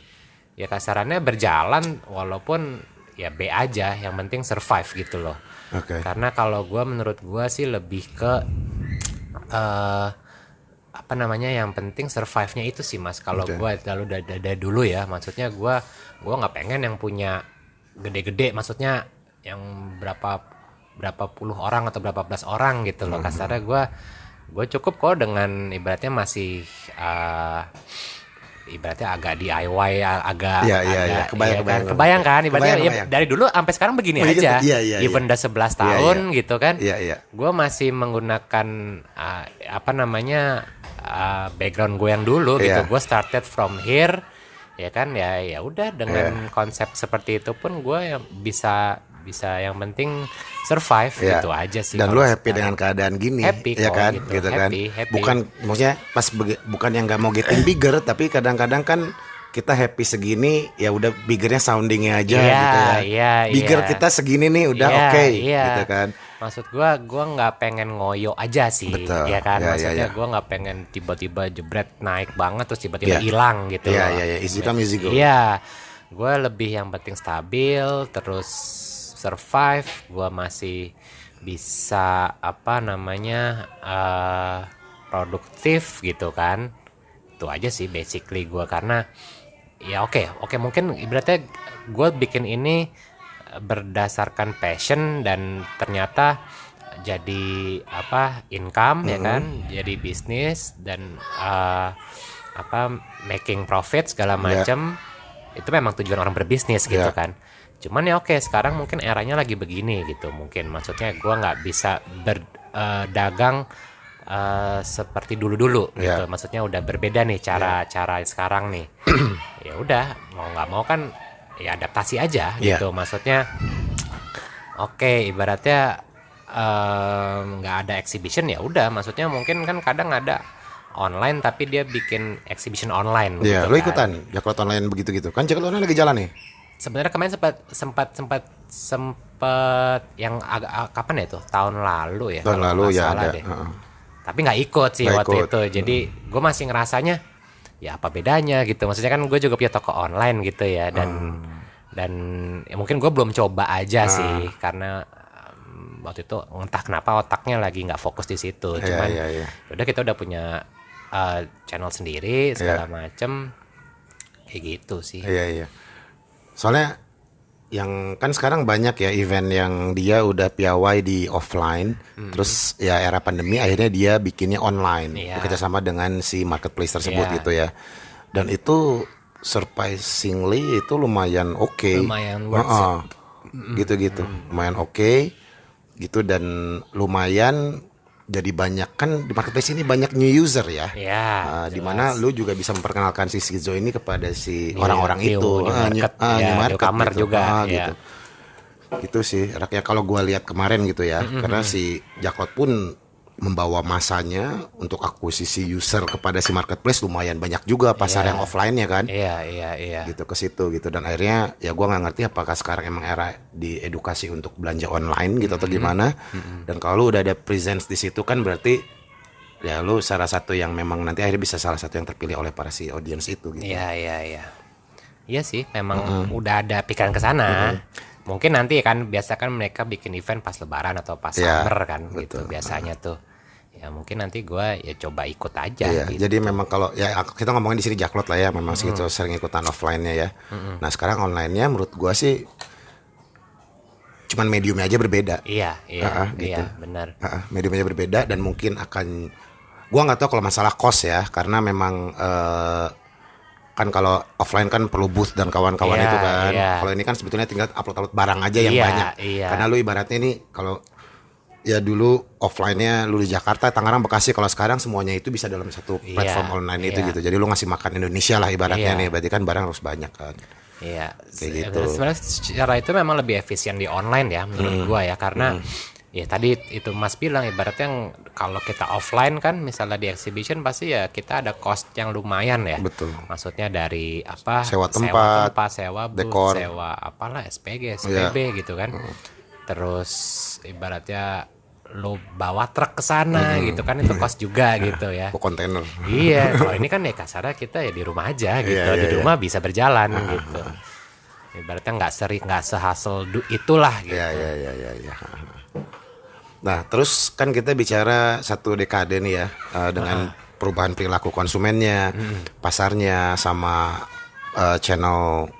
ya kasarannya berjalan walaupun ya B aja yang penting survive gitu loh Oke. karena kalau gua menurut gua sih lebih ke eh apa namanya yang penting survive-nya itu sih mas kalau kalau dari, dari- dari dulu ya maksudnya gua gua nggak pengen yang punya gede-gede maksudnya yang berapa berapa puluh orang atau berapa belas orang gitu Hmm. loh kasarnya gua gue cukup kok dengan ibaratnya masih eh, ibaratnya agak DIY agak iya, iya. agak- Kebayang, iya kan? kebayang. kebayang kan ibaratnya Kebayang, ya kebayang. dari dulu sampai sekarang begini Begini, aja iya, iya, even iya. udah 11 Iya, tahun iya. gitu kan Iya, iya. gue masih menggunakan uh, apa namanya uh, background gue yang dulu gitu Iya. gue started from here ya kan ya ya udah dengan konsep seperti itu pun gue yang bisa bisa yang penting survive Iya. gitu aja sih Dan lu happy sekarang. dengan keadaan gini, Happy ya kan, gitu. gitu, kan. Happy, happy. Bukan maksudnya pas bukan yang nggak mau getting bigger, tapi kadang-kadang kan kita happy segini, ya udah biggernya soundingnya aja Iya, gitu ya. iya, Bigger iya. kita segini nih udah Iya, oke, iya. gitu kan. Maksud gua gua nggak pengen ngoyo aja sih, Betul. ya kan. Iya, iya, Maksudnya iya. gua nggak pengen tiba-tiba jebret naik banget terus tiba-tiba Iya. hilang gitu. Iya, iya, iya. Easy come, easy go. Iya, gua lebih yang penting stabil, terus survive. Gua masih bisa apa namanya eh, produktif gitu kan. Itu aja sih basically gua karena ya oke oke mungkin ibaratnya gue bikin ini berdasarkan passion dan ternyata jadi apa income ya kan jadi bisnis dan eh, apa making profit segala macam itu memang tujuan orang berbisnis gitu Ya. kan cuman ya oke sekarang mungkin eranya lagi begini gitu mungkin maksudnya gua nggak bisa berdagang eh, seperti dulu-dulu Ya. gitu maksudnya udah berbeda nih cara cara sekarang nih *clears throat* ya udah mau nggak mau kan ya adaptasi aja Ya. gitu maksudnya oke ibaratnya em, nggak ada exhibition ya udah maksudnya mungkin kan kadang ada online tapi dia bikin exhibition online Iya, gitu lu kan. ikutan Jaklot online begitu gitu. Kan Jaklot online lagi jalan nih. Sebenarnya kemarin sempat sempat sempat sempat yang agak kapan ya itu tahun lalu ya Tahun lalu ya ada. deh. Heeh. tapi nggak ikut sih Nggak waktu ikut. itu jadi gue masih ngerasanya ya apa bedanya gitu maksudnya kan gue juga punya toko online gitu ya dan Hmm. dan ya mungkin gue belum coba aja Ah. sih karena um, waktu itu entah kenapa otaknya lagi nggak fokus di situ Iya, cuman iya, iya. udah kita udah punya uh, channel sendiri segala macem kayak gitu sih Iya iya. Soalnya yang kan sekarang banyak ya event yang dia udah piawai di offline, Hmm. terus ya era pandemi akhirnya dia bikinnya online, Iya. bekerja sama dengan si marketplace tersebut Iya. gitu ya. Dan itu surprisingly itu lumayan oke. Lumayan worth Heeh. Gitu-gitu, lumayan oke. Gitu dan lumayan jadi banyak kan di marketplace ini banyak new user ya. ya Uh, di mana lu juga bisa memperkenalkan si Skizo ini kepada si Iya, orang-orang new- itu, new market, ah, ya, new market newcomer gitu. juga, Ah, ya. gitu. Gitu sih, rakyat kalau gua lihat kemarin gitu ya, karena si Jaklot pun membawa masanya untuk akuisisi user kepada si marketplace lumayan banyak juga pasar yang offline-nya kan. iya iya iya Gitu ke situ gitu dan akhirnya ya gua nggak ngerti apakah sekarang emang era di edukasi untuk belanja online gitu atau gimana. Dan kalau lu udah ada presence di situ kan berarti ya lu salah satu yang memang nanti akhirnya bisa salah satu yang terpilih oleh para si audience itu gitu. Iya iya iya. Iya sih, memang udah ada pikiran ke sana. Mungkin nanti kan biasa kan mereka bikin event pas lebaran atau pas Iya, summer kan gitu biasanya tuh. Ya mungkin nanti gua ya coba ikut aja Iya, gitu. jadi memang kalau ya kita ngomongin di sini jaklot lah ya, memang segitu sering ikutan offline-nya ya. Nah, sekarang online-nya menurut gua sih cuman mediumnya aja berbeda. Iya, iya, Ah, ah, gitu. iya, benar. Heeh, mediumnya berbeda dan mungkin akan gua nggak tahu kalau masalah cost ya karena memang eh, kan kalau offline kan perlu booth dan kawan-kawan Iya, itu kan iya. kalau ini kan sebetulnya tinggal upload-upload barang aja yang Iya, banyak iya. karena lu ibaratnya ini kalau ya dulu offline-nya lu di Jakarta Tangerang Bekasi kalau sekarang semuanya itu bisa dalam satu Iya, platform online itu iya. gitu jadi lu ngasih makan Indonesia lah ibaratnya Iya. nih berarti kan barang harus banyak kan Iya, Kayak gitu. Sebenarnya secara itu memang lebih efisien di online ya menurut Hmm. gua ya karena ya tadi itu Mas bilang ibaratnya yang kalau kita offline kan misalnya di exhibition pasti ya kita ada cost yang lumayan ya. Betul. Maksudnya dari apa? Sewa tempat, tempat, sewa booth, dekor. sewa apalah SPG. SPB gitu kan. Terus ibaratnya lo bawa truk ke sana gitu kan itu cost juga gitu ya. Kok kontainer Iya, *laughs* kalau ini kan ya kasarnya kita ya di rumah aja gitu. Iya, iya, di iya. rumah bisa berjalan gitu. Ibaratnya nggak sering nggak sehasil itulah gitu. Ya, ya, ya, ya, ya. Nah, terus kan kita bicara satu dekade nih ya eh, dengan perubahan perilaku konsumennya, pasarnya, sama eh, channel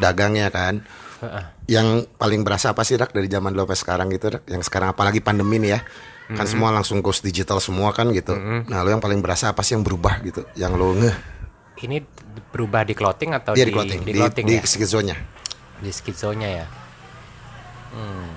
dagangnya kan. Yang paling berasa apa sih Rak dari zaman dulu sampai sekarang gitu Rak? Yang sekarang apalagi pandemi nih ya. Kan semua langsung goes digital semua kan gitu. Nah, lo yang paling berasa apa sih yang berubah gitu? Yang lo ngeh Ini berubah di clothing atau dia di di clothing, di di, clothing di ya? skizonya. Di skizonya ya. Hmm.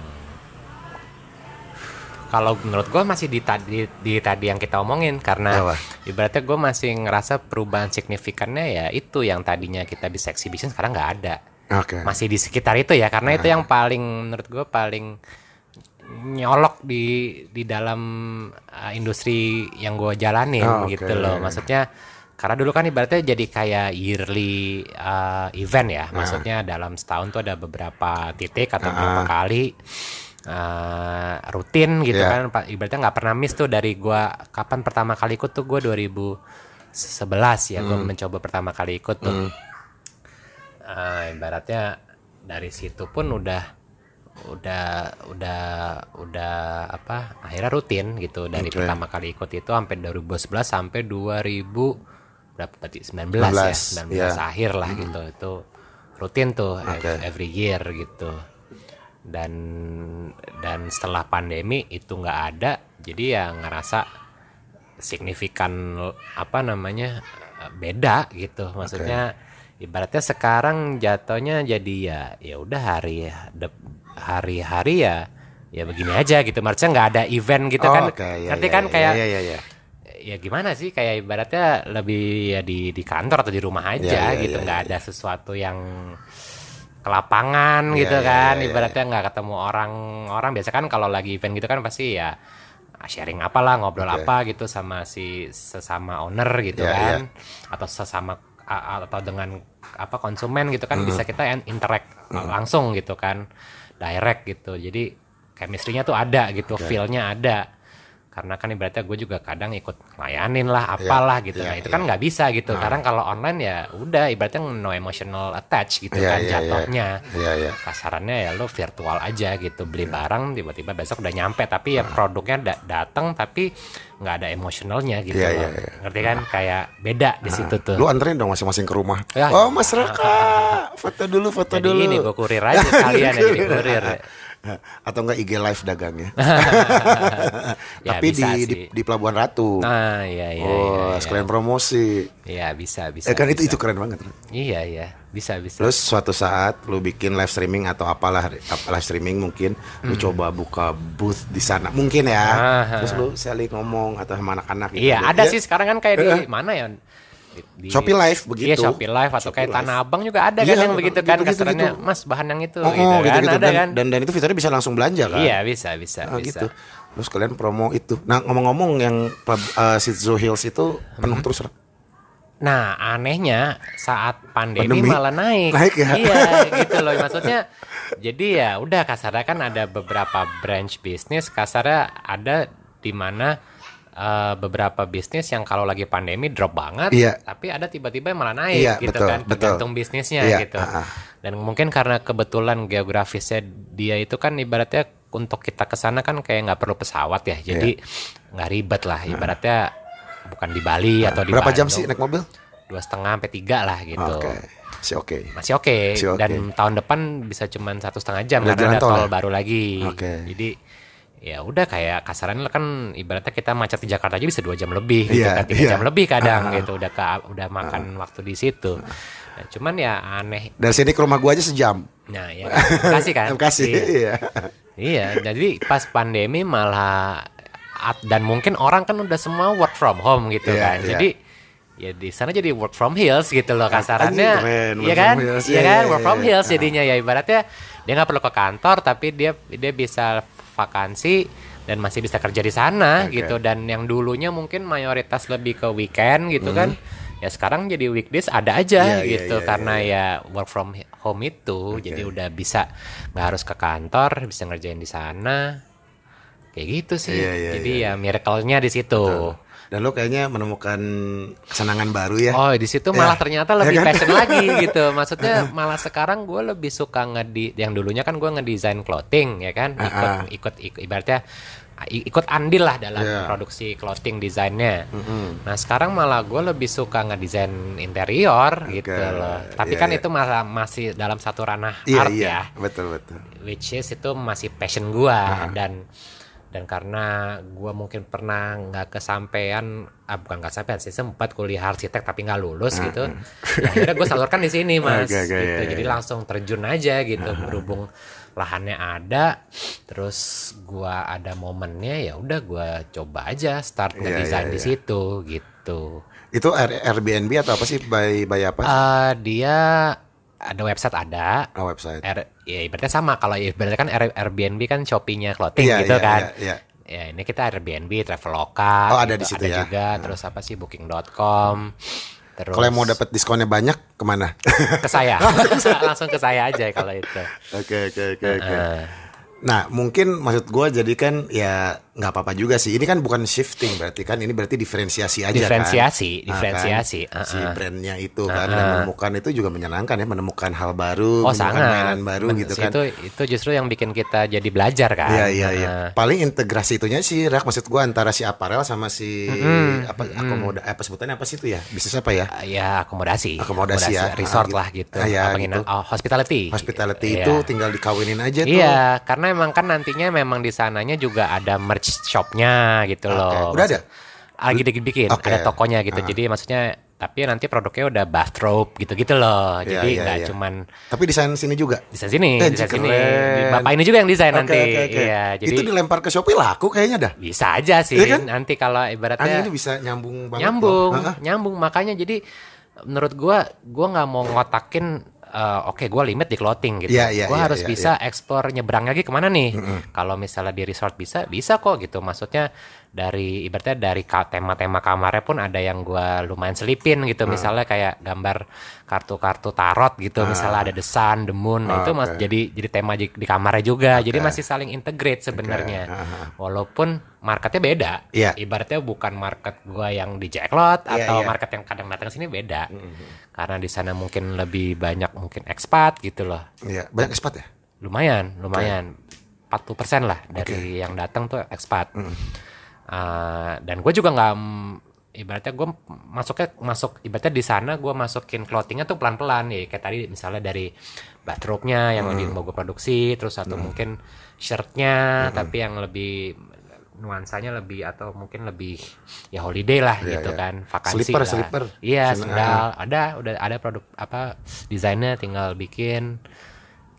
Kalau menurut gue masih di tadi di tadi yang kita omongin karena Apa? ibaratnya gue masih ngerasa perubahan signifikannya ya itu yang tadinya kita bisa exhibition sekarang nggak ada. Oke. masih di sekitar itu ya karena itu yang paling menurut gue paling nyolok di di dalam uh, industri yang gue jalanin Oh, gitu loh. Maksudnya karena dulu kan ibaratnya jadi kayak yearly uh, event ya. Maksudnya dalam setahun tuh ada beberapa titik atau beberapa kali uh, rutin gitu Iya. kan. Ibaratnya nggak pernah miss tuh dari gua kapan pertama kali ikut tuh gue 2011 ya gue mencoba pertama kali ikut tuh Eh, ibaratnya dari situ pun udah udah udah udah apa akhirnya rutin gitu. Dari Oke. pertama kali ikut itu sampai 2011 sampai 2000 berapa? Berarti 19, 19, ya? 19 ya. akhir lah gitu. Itu rutin tuh Oke. every year gitu. Dan dan setelah pandemi itu nggak ada jadi ya ngerasa signifikan apa namanya beda gitu. Maksudnya ibaratnya sekarang jatuhnya jadi ya ya udah hari hari-hari ya ya begini aja gitu. Maksudnya nggak ada event gitu Oh, kan. oke, ya, nanti ya, kan? ya, kayak ya, ya, ya. ya gimana sih? Kayak ibaratnya lebih ya di di kantor atau di rumah aja Ya, ya, gitu. ya, nggak ada sesuatu yang ke lapangan Ya, gitu ya, kan. ya, ya, ibaratnya nggak ketemu orang-orang biasa kan kalau lagi event gitu kan pasti ya sharing apalah ngobrol Oke. apa gitu sama si sesama owner gitu Ya, kan. atau sesama atau dengan apa konsumen gitu kan bisa kita interact langsung gitu kan direct gitu. Jadi chemistry-nya tuh ada gitu feel-nya ada karena kan ibaratnya gue juga kadang ikut layanin lah apalah gitu iya, nah itu kan nggak bisa gitu karena kalau online ya udah ibaratnya no emotional attach gitu Iya, kan iya, iya. jatuhnya Iya, iya. kasarannya ya lo virtual aja gitu beli barang tiba-tiba besok udah nyampe tapi ya produknya da- datang tapi nggak ada emosionalnya gitu Iya, loh. iya, iya. ngerti kan kayak beda di situ tuh Lu anterin dong masing-masing ke rumah. Ya. oh, Mas Raka, foto dulu, foto jadi dulu. ini gue kurir aja sekalian ya *laughs* jadi kurir *laughs* Atau enggak IG live dagangnya. *laughs* Ya, Tapi di, di sih. di Pelabuhan Ratu. nah iya iya oh, iya, sekalian promosi. iya bisa bisa Eh kan itu bisa. itu keren banget. iya iya bisa bisa Terus suatu saat lu bikin live streaming atau apalah apa live streaming mungkin lu coba buka booth di sana mungkin ya. Hmm. Ah, Terus lu saling ngomong atau sama anak-anak gitu. iya ada Ya, sih sekarang kan kayak di mana ya di, Shopee Live begitu. Iya Shopee Live atau Shopee kayak Live. Tanah Abang juga ada Iya, kan yang begitu kan kasarannya gitu. Mas bahan yang itu Oh, gitu, oh, kan gitu-gitu. ada dan, kan dan dan itu fiturnya bisa langsung belanja kan. Iya bisa bisa Ah, bisa. gitu. Terus kalian promo itu. Nah, ngomong-ngomong yang uh, Shih Hills itu penuh terus. Rak. Nah anehnya saat pandemi, Pandemi? malah naik. Naik ya? Iya *laughs* gitu loh maksudnya. Jadi ya udah kasarnya kan ada beberapa branch bisnis kasarnya ada di mana eh, beberapa bisnis yang kalau lagi pandemi drop banget, Iya. tapi ada tiba-tiba yang malah naik Iya, gitu betul, kan, betul. tergantung bisnisnya Iya, gitu. ah, ah. Dan mungkin karena kebetulan geografisnya dia itu kan ibaratnya untuk kita ke sana kan kayak nggak perlu pesawat ya, jadi nggak ribet lah ibaratnya bukan di Bali atau di Iya. Berapa jam Bandung sih naik mobil? dua setengah sampai tiga lah gitu oke. masih oke Masih oke. dan tahun depan bisa cuman satu setengah jam Udah karena ada tol tol ya? baru lagi Oke. jadi ya udah kayak kasarannya kan ibaratnya kita macet di Jakarta aja bisa dua jam lebih gitu Iya, kan tiga iya. jam lebih kadang Ah. gitu udah ke, udah makan waktu di situ nah, cuman ya aneh Dari sini ke rumah gua aja sejam. nah ya *laughs* kasih kan kasih. iya. Iya. Iya, jadi pas pandemi malah dan mungkin orang kan udah semua work from home gitu Iya, kan. iya. Jadi ya di sana jadi work from hills gitu loh kasarannya. Keren, Iya work kan? Iya Iya, kan? Work from hills jadinya ya ibaratnya dia nggak perlu ke kantor tapi dia dia bisa vakansi dan masih bisa kerja di sana Oke. gitu. Dan yang dulunya mungkin mayoritas lebih ke weekend gitu kan. Ya sekarang jadi weekdays ada aja Hmm. Iya, iya, gitu. iya, karena ya work from home itu jadi udah bisa nggak harus ke kantor bisa ngerjain di sana. Kayak gitu sih. Iya, iya, jadi ya miracle-nya di situ Dan lo kayaknya menemukan kesenangan baru ya. oh di situ malah Ya. ternyata Ya lebih kan? passion lagi *laughs* gitu maksudnya malah sekarang gue lebih suka ngedi yang dulunya kan gue ngedesain clothing ya kan ikut Ah, ah. ikut, ikut ibaratnya ikut andil lah dalam Iya. produksi clothing desainnya. Nah sekarang malah gue lebih suka ngedesain interior gitu loh. Tapi Iya, kan iya. itu malah masih dalam satu ranah Iya, art iya. ya. Betul, betul. which is itu masih passion gua Ah. dan dan karena gua mungkin pernah nggak kesampaian ah bukan nggak sampean sih sempat kuliah arsitek tapi nggak lulus gitu ya, akhirnya gue salurkan di sini *laughs* mas Ah. Oke, oke, gitu iya, iya. jadi langsung terjun aja gitu berhubung lahannya ada terus gua ada momennya ya udah gua coba aja start Iya, ngedesain iya, di iya. situ gitu Itu Air- Airbnb atau apa sih? By by apa? Eh, dia ada website ada Oh, website. R, ya ibaratnya sama kalau ibaratnya kan Air- Airbnb kan Shopee-nya clothing Iya, gitu iya, kan. iya, iya. Ya ini kita Airbnb, Traveloka, Oh, ada gitu, di situ ya. juga. Terus apa sih Booking.com. Terus Kalau mau dapat diskonnya banyak ke mana? *laughs* *laughs* ke saya, langsung ke saya aja kalau itu. Oke oke oke oke. Nah mungkin maksud gue jadi kan ya nggak apa-apa juga sih. Ini kan bukan shifting berarti kan ini berarti diferensiasi aja Diferensiasi, kan. Nah, diferensiasi, kan, si uh-uh. brandnya itu kan dan menemukan itu juga menyenangkan ya menemukan hal baru, oh menemukan sangat. mainan baru Bener gitu kan. Itu itu justru yang bikin kita jadi belajar kan. Iya iya iya. Uh, Paling integrasi itunya sih rak maksud gua antara si aparel sama si apa akomoda apa sebutannya apa sih itu ya? Bisnis apa ya? ya akomodasi, Akomodasi ya. resort Ah, lah gitu. Ah, ya, Apa gitu. oh, hospitality, Hospitality Iya. itu tinggal dikawinin aja tuh. Iya, karena emang kan nantinya memang di sananya juga ada merch shopnya gitu loh. Udah ada? Lagi dibikin, Oke. ada tokonya gitu. Ah. Jadi maksudnya, tapi nanti produknya udah bathrobe gitu-gitu loh. Iya, Jadi iya, nggak iya. cuman Tapi desain sini juga. desain sini, Eh, desain sini. Bapak ini juga yang desain Oke, nanti. oke, oke. Iya, jadi itu dilempar ke Shopee laku kayaknya dah. bisa aja sih. Iya kan? Nanti kalau ibaratnya Anjing ini bisa nyambung banget. nyambung nyambung makanya jadi menurut gua gua nggak mau ngotakin eh, oke gua limit di clothing gitu. Iya, iya, gua iya, harus iya, bisa explore nyebrang lagi ke mana nih? Kalau misalnya di resort bisa bisa kok gitu. Maksudnya dari ibaratnya dari tema-tema kamarnya pun ada yang gua lumayan selipin gitu. Misalnya kayak gambar kartu-kartu tarot gitu. Misalnya ada the sun the moon. Nah, itu mas jadi jadi tema di, di kamarnya juga. Jadi masih saling integrate sebenarnya. Walaupun marketnya beda. Iya. ibaratnya bukan market gua yang di Jacklot Iya, atau iya. market yang kadang datang sini beda. Karena di sana mungkin lebih banyak mungkin expat gitu loh. Iya, banyak expat ya? lumayan lumayan. 40% lah dari yang datang tuh expat Uh, dan gue juga nggak ibaratnya gue masuknya masuk ibaratnya di sana gue masukin clothingnya tuh pelan pelan ya kayak tadi misalnya dari bathrobe-nya yang lebih mau gue produksi terus atau mungkin shirtnya tapi yang lebih nuansanya lebih atau mungkin lebih ya holiday lah Iya, gitu iya. kan vakansi Slipper, lah. slipper. iya Sen- sendal. ada udah ada produk apa desainnya tinggal bikin.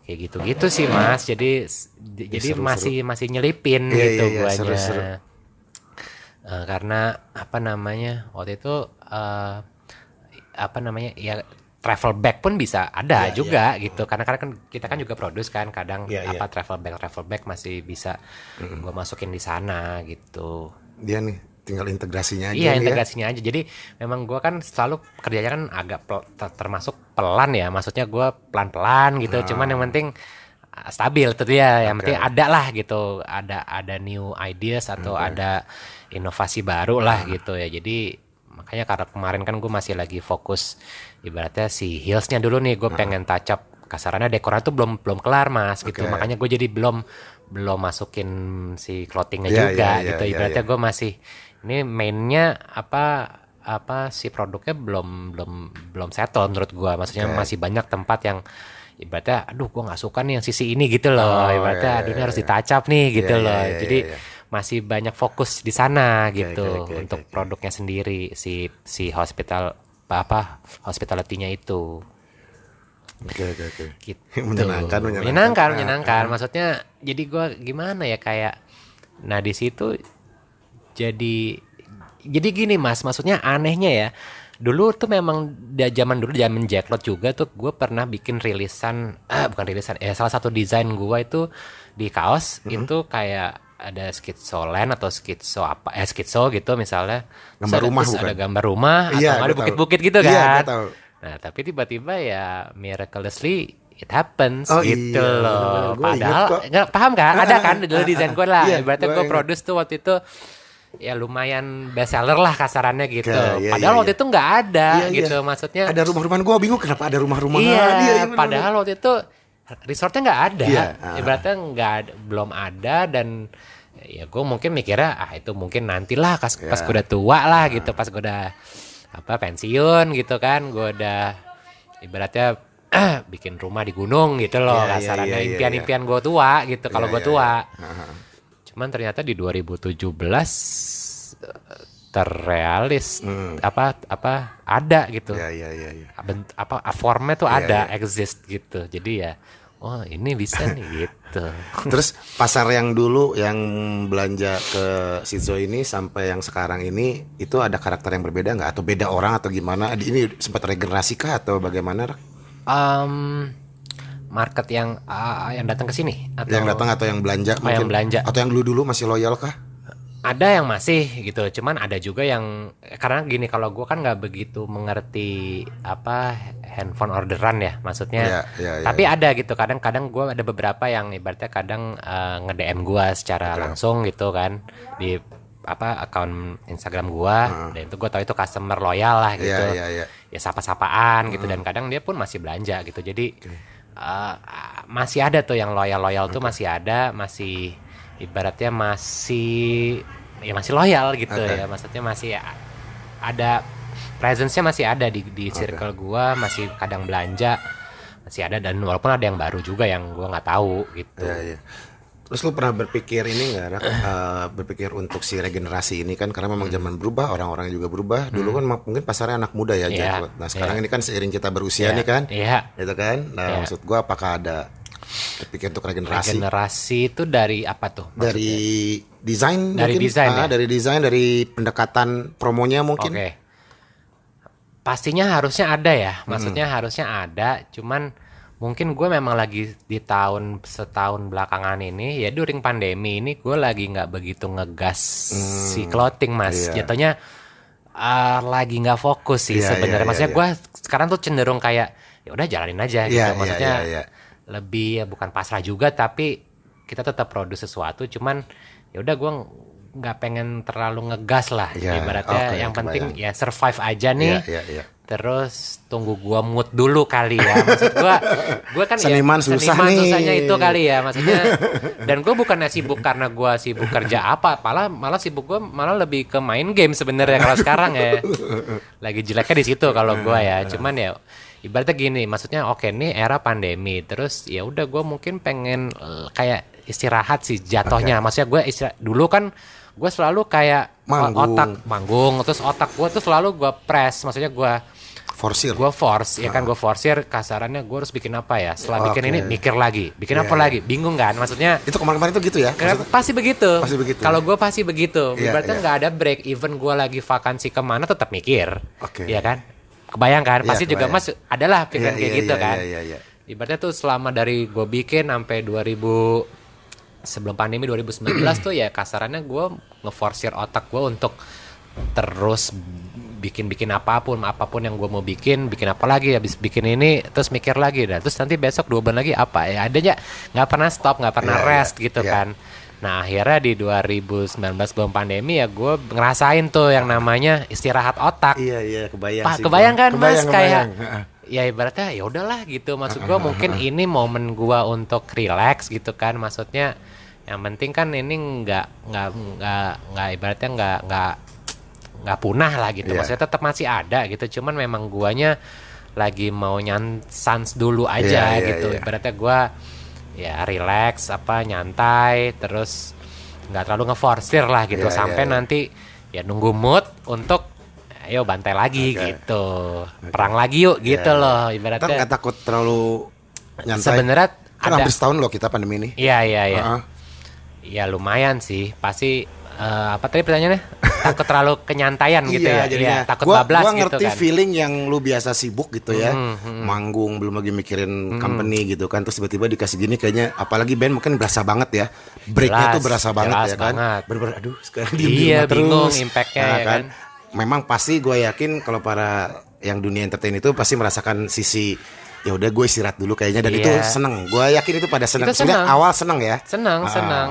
Kayak gitu-gitu sih mas. Jadi jadi seru, masih masih nyelipin Iya, gitu iya, iya, guanya. Seru, seru. Eh, karena apa namanya waktu itu eh, apa namanya ya travel bag pun bisa ada Iya, juga gitu karena karena kan kita kan juga produce kan kadang Iya, apa travel bag travel bag masih bisa gua masukin di sana gitu Dia nih tinggal integrasinya aja Iya ya. integrasinya aja. Jadi memang gua kan selalu kerjanya kan agak pel- ter- termasuk pelan ya. Maksudnya gua pelan-pelan gitu. Cuman yang penting uh, stabil itu dia. Yang penting ada lah gitu. Ada ada new ideas atau ada inovasi baru lah gitu ya. Jadi makanya karena kemarin kan gue masih lagi fokus ibaratnya si heelsnya dulu nih. Gue pengen touch up kasarannya dekornya tuh belum belum kelar mas gitu. Makanya gue jadi belum belum masukin si clothingnya Iya, juga iya, iya, gitu. iya, Ibaratnya iya. gue masih ini mainnya apa apa si produknya belum belum belum settle menurut gua maksudnya Oke. masih banyak tempat yang ibaratnya aduh gua nggak suka nih yang sisi ini gitu loh Oh, ibaratnya iya, aduh ini iya, harus iya. ditacap nih gitu Iya, iya, loh iya, jadi iya, iya. masih banyak fokus di sana gitu oke, oke, untuk oke. produknya sendiri si si hospital apa hospitality-nya itu Oke oke oke. gitu. Menyenangkan, menyenangkan. menyenangkan, Ah, menyenangkan. Maksudnya jadi gua gimana ya kayak nah di situ jadi jadi gini Mas, maksudnya anehnya ya. Dulu tuh memang da zaman dulu zaman Jacklot juga tuh gue pernah bikin rilisan *clears throat* ah bukan rilisan ya salah satu desain gua itu di kaos Mm-hmm. itu kayak ada skitso land atau skitso apa eh skitso gitu misalnya Gambar ada- rumah terus bukan? ada gambar rumah Iya, atau nggak ada bukit-bukit gitu Iya, kan tahu. Nah, tapi tiba-tiba ya miraculously it happens Oh, gitu iya, loh. Padahal kok. enggak paham kan? Ada kan *laughs* di dalam desain gue lah. Iya, gua gue produce tuh waktu itu ya lumayan best seller lah kasarannya gitu. Iya, Padahal iya, waktu iya. itu nggak ada Iya, iya. gitu. Maksudnya Ada rumah-rumahan gua bingung kenapa ada rumah-rumahan. iya, bener-bener. padahal waktu itu resortnya nggak ada. Iya, ah. Ibaratnya nggak belum ada dan ya gue mungkin mikirnya ah itu mungkin nantilah pas pas Iya. gue udah tua lah gitu pas gue udah apa pensiun gitu kan gue udah ibaratnya *clears throat* bikin rumah di gunung gitu loh Iya, iya, kasarannya iya, iya, impian-impian gue tua gitu kalau Iya, gue iya, tua Aha. Cuman ternyata di 2017 eh, terrealis apa apa ada gitu Iya iya iya iya. Bent- apa formnya tuh Iya, ada exist gitu jadi ya oh ini bisa nih *laughs* gitu Terus pasar yang dulu yang belanja ke Shizu ini sampai yang sekarang ini itu ada karakter yang berbeda nggak atau beda orang atau gimana? Ini sempat regenerasi kah atau bagaimana? Rak? Market yang ah, yang datang ke sini atau Yang datang atau yang belanja Oh, yang belanja. atau yang dulu dulu masih loyal kah? ada yang masih gitu cuman ada juga yang karena gini kalau gua kan nggak begitu mengerti apa handphone orderan ya maksudnya. Iya, iya, iya, tapi ada gitu kadang-kadang gua ada beberapa yang ibaratnya kadang eh, nge DM gua secara langsung gitu kan di apa akun Instagram gua. Dan itu gua tahu itu customer loyal lah gitu. Iya iya. Iya. ya sapa-sapaan gitu dan kadang dia pun masih belanja gitu. Jadi uh, masih ada tuh yang loyal-loyal tuh masih ada masih ibaratnya masih ya masih loyal gitu Oke. ya maksudnya masih ada presence-nya masih ada di di circle gua masih kadang belanja masih ada dan walaupun ada yang baru juga yang gua nggak tahu gitu Iya, iya. Terus lu pernah berpikir ini nggak? Eh, berpikir untuk si regenerasi ini kan karena memang zaman berubah, orang-orang juga berubah. Dulu kan mak- mungkin pasarnya anak muda ya, Jacklot. Nah sekarang iya. ini kan seiring kita berusia Iya, nih kan, iya. gitu kan. Nah Iya. maksud gua apakah ada berpikir untuk regenerasi generasi itu dari apa tuh maksudnya? dari desain Dari mungkin? desain, Ah, ya? dari desain, dari pendekatan promonya mungkin. Oke. Pastinya harusnya ada ya. Maksudnya harusnya ada, cuman mungkin gue memang lagi di tahun setahun belakangan ini ya during pandemi ini gue lagi nggak begitu ngegas si clothing mas Hmm. iya. jatuhnya ah, lagi nggak fokus sih Iya, sebenarnya iya, iya, maksudnya iya. gue sekarang tuh cenderung kayak ya udah jalanin aja gitu Iya, iya, maksudnya iya, iya. lebih ya bukan pasrah juga tapi kita tetap produce sesuatu cuman ya udah gue nggak pengen terlalu ngegas lah Iya, ibaratnya oke, yang penting kebayang. ya survive aja nih Iya, iya, iya. Terus tunggu gua mood dulu kali ya. Maksud gua *laughs* gua kan Seniman ya, susah seniman nih. susahnya itu kali ya maksudnya. Dan gua bukannya sibuk karena gua sibuk kerja apa malah malah sibuk gua malah lebih ke main game sebenarnya kalau sekarang ya. Lagi jeleknya di situ kalau gua ya cuman ya ibaratnya gini maksudnya oke nih era pandemi terus ya udah gua mungkin pengen eh, kayak istirahat sih jatuhnya. Maksudnya gua istirahat dulu kan gua selalu kayak Manggung. otak manggung terus otak gua tuh selalu gua press maksudnya gua Forsir. gue force ya kan gue forsir kasarannya gue harus bikin apa ya setelah bikin Oke. ini mikir lagi bikin Iya, apa iya. lagi bingung kan maksudnya Itu kemarin-kemarin itu gitu ya? Maksudnya- pasti begitu. Pasti begitu. Kalau gue pasti begitu. Iya, Ibaratnya iya. nggak ada break. Even gue lagi vakansi ke mana tetap mikir. Oke. Iya kan? Kebayang kan? Iya, Pasti juga kebayang. mas adalah pikiran Iya, kayak iya, gitu iya, kan. iya, iya, iya. Ibaratnya tuh selama dari gue bikin sampai 2000 sebelum pandemi 2019 tuh ya kasarannya gue ngeforsir otak gue untuk terus bikin-bikin apa pun apa pun yang gue mau bikin bikin apa lagi habis bikin ini terus mikir lagi dan terus nanti besok dua bulan lagi apa ya adanya nggak pernah stop nggak pernah Iya, iya, rest gitu iya. kan nah akhirnya di 2019 belum pandemi ya gue ngerasain tuh yang namanya istirahat otak Iya, iya, kebayang Pak, sih. kebayang kan Kebayang, Mas kayak kebayang. Heeh. ya ibaratnya ya udahlah gitu maksud gua mungkin ini momen gua untuk relax gitu kan maksudnya yang penting kan ini nggak nggak nggak nggak ibaratnya nggak nggak nggak punah lah gitu Iya. maksudnya tetap masih ada gitu cuman memang guanya lagi mau nyansans dulu aja Iya, iya, gitu iya. ibaratnya gua ya relax apa nyantai terus nggak terlalu ngeforsir lah gitu Iya, sampai iya, iya. nanti ya nunggu mood untuk ayo bantai lagi Oke. gitu perang lagi yuk gitu Iya, loh Ntar ibaratnya nggak takut terlalu nyantai. sebenarnya kan ada hampir setahun loh kita pandemi ini. iya iya iya Heeh. Ya lumayan sih pasti eh, apa tadi pertanyaannya takut terlalu kenyantaian gitu ya jadinya. Iya, takut gua, bablas gua gitu ngerti kan feeling yang lu biasa sibuk gitu ya. Hmm, Manggung belum lagi mikirin company gitu kan. Terus tiba-tiba dikasih gini kayaknya apalagi band mungkin berasa banget ya. Breaknya Jelas, tuh berasa banget ya kan. banget. Bener-bener aduh sekarang Iya, diem di rumah bingung terus. impact-nya Nah, ya kan. Memang pasti gue yakin kalau para yang dunia entertain itu pasti merasakan sisi ya udah gue istirahat dulu kayaknya dan Iya. itu seneng. Gue yakin itu pada seneng. Itu seneng. awal seneng ya. senang Ah. senang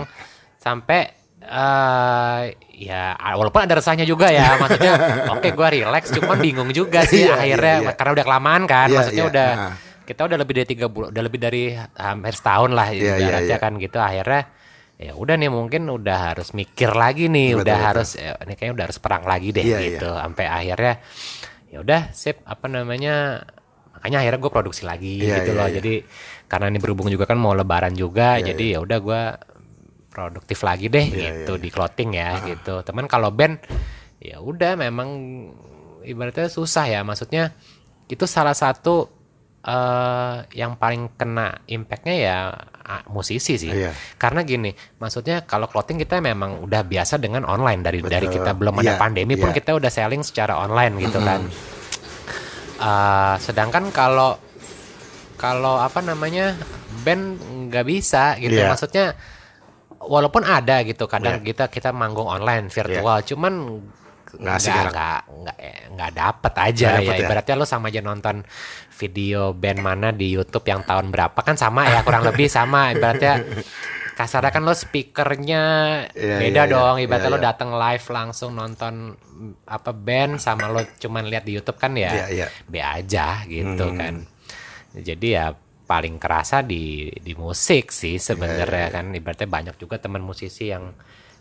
sampai eh ya walaupun ada resahnya juga ya *laughs* maksudnya oke gua relax cuman bingung juga sih *laughs* Iya, akhirnya iya, iya. karena udah kelamaan kan Iya, maksudnya iya, udah ah. kita udah lebih dari tiga bulan udah lebih dari hampir setahun lah Iya, iya, ibaratnya iya. kan gitu akhirnya ya udah nih mungkin udah harus mikir lagi nih Betul, udah betul. harus ya, ini kayaknya udah harus perang lagi deh Iya, gitu sampai akhirnya ya udah sip. Apa namanya? Makanya akhirnya gue produksi lagi Iya, gitu iya, loh. iya. jadi karena ini berhubung juga kan mau lebaran juga Iya, jadi ya udah gue produktif lagi deh Iya, gitu iya, di clothing ya gitu. Teman kalau band ya udah memang ibaratnya susah ya. Maksudnya itu salah satu eh yang paling kena impactnya ya musisi sih Iya. karena gini maksudnya kalau clothing kita memang udah biasa dengan online dari dari Betul. kita belum ada Iya, pandemi pun iya. kita udah selling secara online gitu kan Eh, sedangkan kalau kalau apa namanya band nggak bisa gitu Iya. maksudnya walaupun ada gitu kadang kita kita manggung online virtual cuman Iya. Nggak asik nggak ya? nggak nggak eh, nggak dapet aja Nggak ya dapet ya? ibaratnya lo sama aja nonton video band mana di YouTube yang tahun berapa kan sama ya kurang lebih sama ibaratnya kasarnya kan lo speakernya Iya, beda iya. dong ibaratnya Iya, lo iya. datang live langsung nonton apa band sama lo cuman lihat di YouTube kan ya Iya, iya. be aja gitu Hmm. kan jadi ya paling kerasa di di musik sih sebenarnya Iya, kan ibaratnya banyak juga teman musisi yang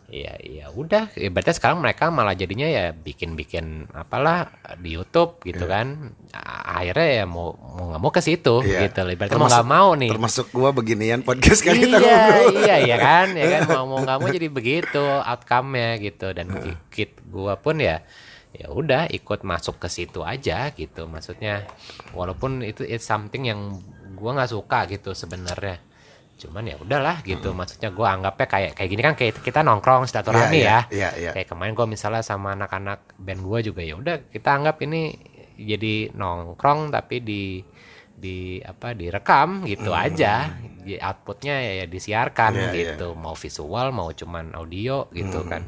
ya ya udah ibaratnya sekarang mereka malah jadinya ya bikin-bikin apalah di YouTube gitu kan. A- akhirnya ya mau mau nggak mau ke situ Iya. gitu ibaratnya mau nggak mau nih. Termasuk gua beginian podcast kan kita iya iya iya kan? Ya kan? Mau mau nggak mau jadi begitu outcome-nya gitu. Dan ki- kit gua pun ya ya udah ikut masuk ke situ aja gitu. Maksudnya walaupun itu it's something yang gua nggak suka gitu sebenarnya cuman ya udahlah gitu maksudnya gua anggapnya kayak kayak gini kan kayak kita nongkrong silaturahmi Iya, ya iya, iya, iya. kayak kemarin gua misalnya sama anak-anak band gua juga ya udah kita anggap ini jadi nongkrong tapi di di apa direkam gitu aja Di- outputnya ya, ya disiarkan Iya, iya. gitu mau visual mau cuman audio gitu kan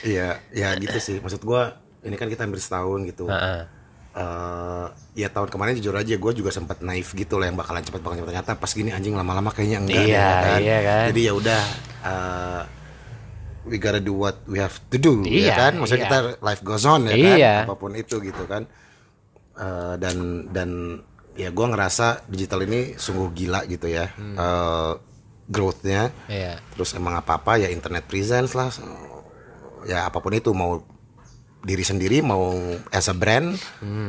Iya, ya gitu sih. Maksud gua ini kan kita hampir setahun gitu. Heeh. Eh, ya tahun kemarin jujur aja gue juga sempat naif gitu lah yang bakalan cepet banget ternyata pas gini anjing lama-lama kayaknya enggak Iya, ya kan? iya kan. jadi ya udah eh, we gotta do what we have to do Iya, ya kan maksudnya iya. kita life goes on ya Iya. kan apa pun itu gitu kan Eh, dan dan ya gue ngerasa digital ini sungguh gila gitu ya Hmm. Eh, growthnya Iya. terus emang apa apa ya internet presence lah ya apa pun itu mau diri sendiri mau as a brand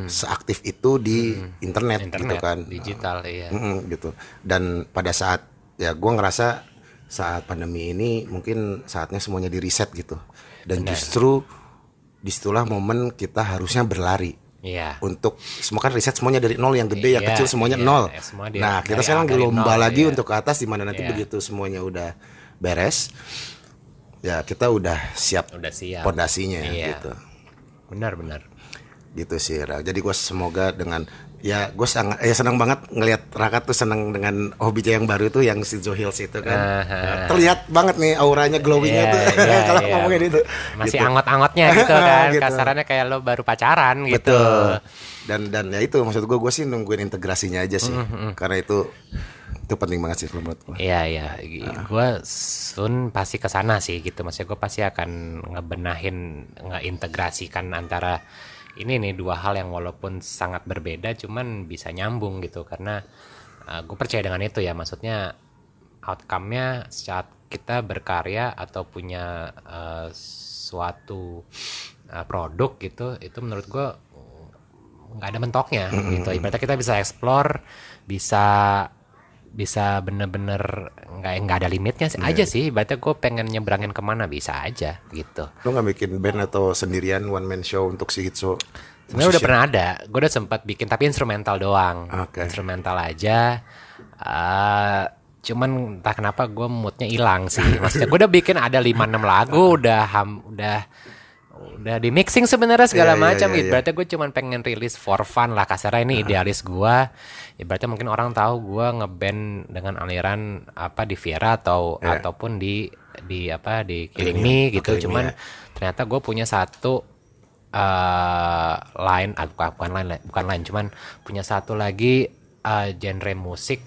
seaktif itu di internet, gitu Hmm. internet kan digital iya Mm-mm, gitu dan pada saat ya gua ngerasa saat pandemi ini mungkin saatnya semuanya di reset gitu dan justru di situlah momen kita harusnya berlari iya untuk semua kan riset semuanya dari nol yang gede yang Iya, kecil semuanya iya, nol. ya, semua di- nah kita sekarang lomba nol, lagi iya. untuk ke atas di mana nanti Iya. begitu semuanya udah beres, ya kita udah siap udah siap pondasinya Iya. gitu. Benar benar Gitu sih, Ra. Jadi gue semoga dengan ya gue sangat ya senang banget ngelihat Raka tuh senang dengan hobinya yang baru tuh yang Shinzo Hills itu kan. Aha. Terlihat banget nih auranya glowingnya Iya, tuh *laughs* iya, kalau iya. ngomongin itu. masih Gitu. angot-angotnya *laughs* gitu kan Gitu. kasarannya kayak lo baru pacaran gitu Betul. Dan dan ya itu maksud gue gue sih nungguin integrasinya aja sih. Karena itu itu penting banget sih menurut gue. Iya iya, gue sun pasti ke sana sih gitu. Maksudnya gue pasti akan ngebenahin, ngeintegrasikan antara ini nih dua hal yang walaupun sangat berbeda, cuman bisa nyambung gitu. Karena gue percaya dengan itu ya. Maksudnya outcome-nya saat kita berkarya atau punya eh, suatu eh, produk gitu, itu menurut gue nggak ada mentoknya gitu. Ibaratnya kita bisa explore, bisa bisa bener-bener nggak nggak ada limitnya sih aja sih. Ibaratnya gue pengen nyebrangin ke mana bisa aja gitu. Lo nggak bikin band atau sendirian one man show untuk si Hitso? Sebenarnya udah pernah ada, gue udah sempat bikin tapi instrumental doang, Oke. instrumental aja. Eh, cuman entah kenapa gue moodnya hilang sih. Maksudnya gue udah bikin ada 5-6 lagu, udah ham, udah udah di mixing sebenarnya segala Iya, iya, macam iya, gitu. iya. Berarti gue cuman pengen rilis for fun lah kasarnya ini idealis gue. Ibaratnya mungkin orang tahu gue ngeband dengan aliran apa di Viera atau Iya. ataupun di di apa di Me, gitu. Me, Cuman ya. ternyata gue punya satu eh line ah, bukan, bukan line bukan line cuman punya satu lagi eh, genre musik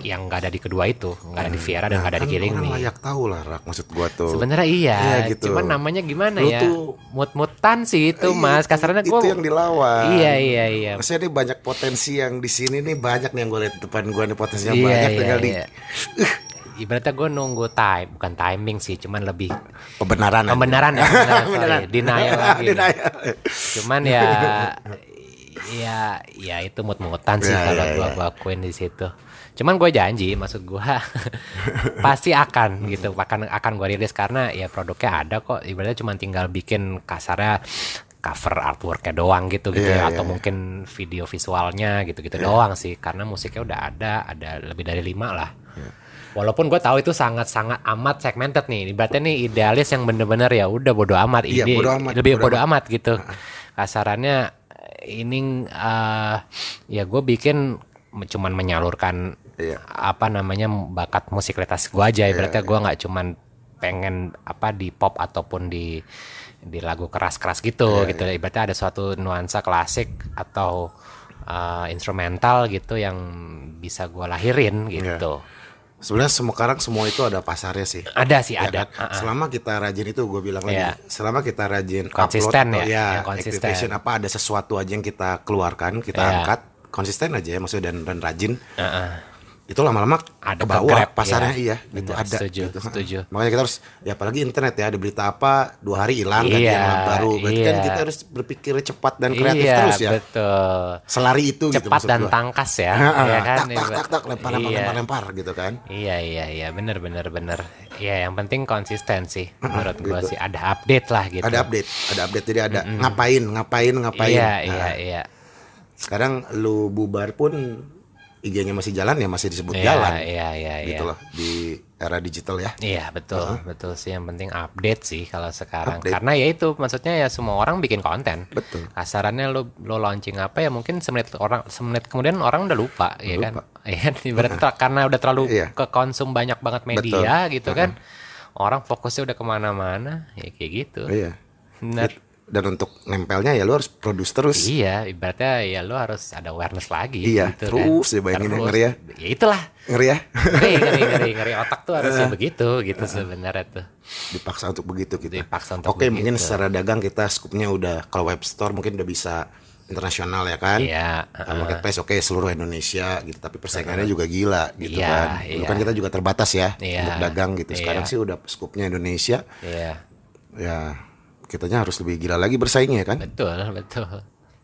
yang nggak ada di kedua itu nggak ada di Viera dan nggak ada di Kan Killing orang Me layak tahu lah Rak maksud gua tuh. sebenarnya iya, Iya, gitu. cuman namanya gimana Lu ya tuh- mut-mutan sih itu Iya, mas kasarnya itu gue yang dilawan. iya iya iya Maksudnya nih banyak potensi yang di sini nih banyak nih yang gue lihat depan gue nih potensinya Iya, banyak iya, tinggal di iya. *laughs* ibaratnya gue nunggu time bukan timing sih cuman lebih pembenaran. pembenaran ya beneran, *laughs* sorry. Beneran. denial *laughs* lagi Denial. cuman ya ya ya itu mut-mutan sih Ya, kalau ya, gua ya. gua akuin di situ cuman gue janji maksud gua *laughs* pasti akan gitu akan akan gue rilis karena ya produknya ada kok ibaratnya cuma tinggal bikin kasarnya cover artworknya doang gitu gitu Iya, ya, atau iya. mungkin video visualnya gitu gitu doang sih karena musiknya udah ada ada lebih dari lima lah Iya. Walaupun gue tahu itu sangat-sangat amat segmented nih. Ibaratnya nih idealis yang bener-bener ya udah bodo amat. Iya, Ide- bodo amat, lebih bodo bodo amat, gitu. Kasarannya ini eh, ya gue bikin cuman menyalurkan Iya. apa namanya bakat musikalitas gue aja. Ibaratnya gue nggak cuman pengen apa di pop ataupun di di lagu keras-keras gitu gitu. Ibaratnya ada suatu nuansa klasik atau eh, instrumental gitu yang bisa gue lahirin gitu. Sebenarnya semua sekarang semua itu ada pasarnya sih. Ada sih Ya ada. kan? Selama kita rajin itu gue bilang Iya. lagi. Selama kita rajin Konsisten upload, atau ya, ya, konsisten. apa ada sesuatu aja yang kita keluarkan, kita Iya. angkat konsisten aja ya maksudnya dan dan rajin. Heeh. Itu lama-lama Ada ke bawah ke-grab, pasarnya iya. iya, gitu Benar, ada setuju, gitu. setuju. Makanya kita harus ya apalagi internet ya ada berita apa dua hari hilang kan Iya, yang baru. Berarti kan iya. kita harus berpikir cepat dan kreatif iya, terus ya. betul. Selari itu gitu Cepat maksud dan gua. tangkas ya, ya kan? tak tak tak tak lempar lempar Iya. lempar lempar gitu kan. Iya iya iya bener bener bener. Ya yang penting konsisten sih menurut gua gitu. sih ada update lah gitu. Ada update, ada update jadi ada ngapain, ngapain, ngapain. Iya Nah, iya iya. Sekarang lu bubar pun IG-nya masih jalan ya masih disebut Iya jalan. iya iya iya. Gitu loh. Di era digital ya. Iya betul betul sih yang penting update sih kalau sekarang Update. karena ya itu maksudnya ya semua orang bikin konten Betul. kasarannya lo lo launching apa ya mungkin semenit orang semenit kemudian orang udah lupa ya kan *laughs* ya kan ibaratnya ter- karena udah terlalu Iya. ke konsum banyak banget media gitu kan orang fokusnya udah ke mana-mana ya kayak gitu Iya. Benar. Dan untuk nempelnya ya lu harus produce terus. iya ibaratnya ya lo harus ada awareness lagi Iya, gitu terus kan. ya bayangin ya, Terus. ngeri ya. ya itulah Ngeri ya. ngeri ngeri ngeri ngeri otak tuh harusnya begitu gitu sebenarnya tuh Dipaksa untuk begitu kita. Dipaksa untuk Oke, begitu. mungkin secara dagang kita skupnya udah kalau web store mungkin udah bisa internasional ya kan. Iya, Nah, marketplace oke seluruh Indonesia gitu, tapi persaingannya juga gila gitu Iya, kan. Dulu iya. kan kita juga terbatas ya Iya, untuk dagang gitu. Sekarang iya. sih udah skupnya Indonesia. iya Ya, kitanya harus lebih gila lagi bersaingnya kan. Betul, betul.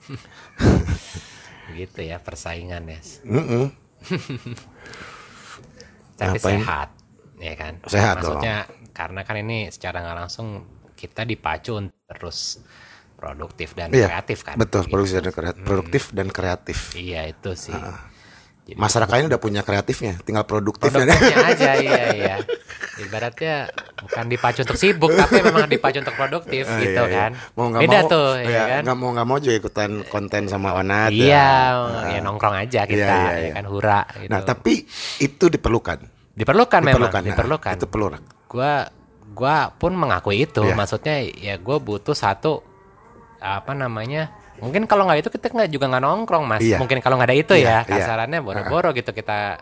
*laughs* gitu ya persaingan ya. Mm-mm. *laughs* Tapi Ngapain? sehat, ya kan? Sehat Maksudnya karena kan ini secara nggak langsung kita dipacu untuk terus produktif dan Iya, kreatif kan? betul. Gitu. Produktif dan kreatif, produktif dan kreatif. Iya itu sih. Jadi Masyarakatnya udah punya kreatifnya, tinggal produktifnya. produktifnya *laughs* aja, iya iya. Ibaratnya bukan dipacu untuk sibuk, tapi memang dipacu untuk produktif Ah, gitu iya, iya. kan? Mau Beda mau, tuh, ya, ya kan? nggak mau nggak mau juga ikutan konten sama Onat. Iya, ya. ya nongkrong aja kita, Iya, iya, ya iya. kan hura. Gitu. Nah, tapi itu diperlukan. diperlukan, memang, Diperlukan, nah, diperlukan. Itu perlu. gua gua pun mengakui itu Iya. maksudnya ya gue butuh satu apa namanya mungkin kalau nggak itu kita nggak juga nggak nongkrong mas Iya. mungkin kalau nggak ada itu Iya, ya iya. kasarannya boro-boro gitu kita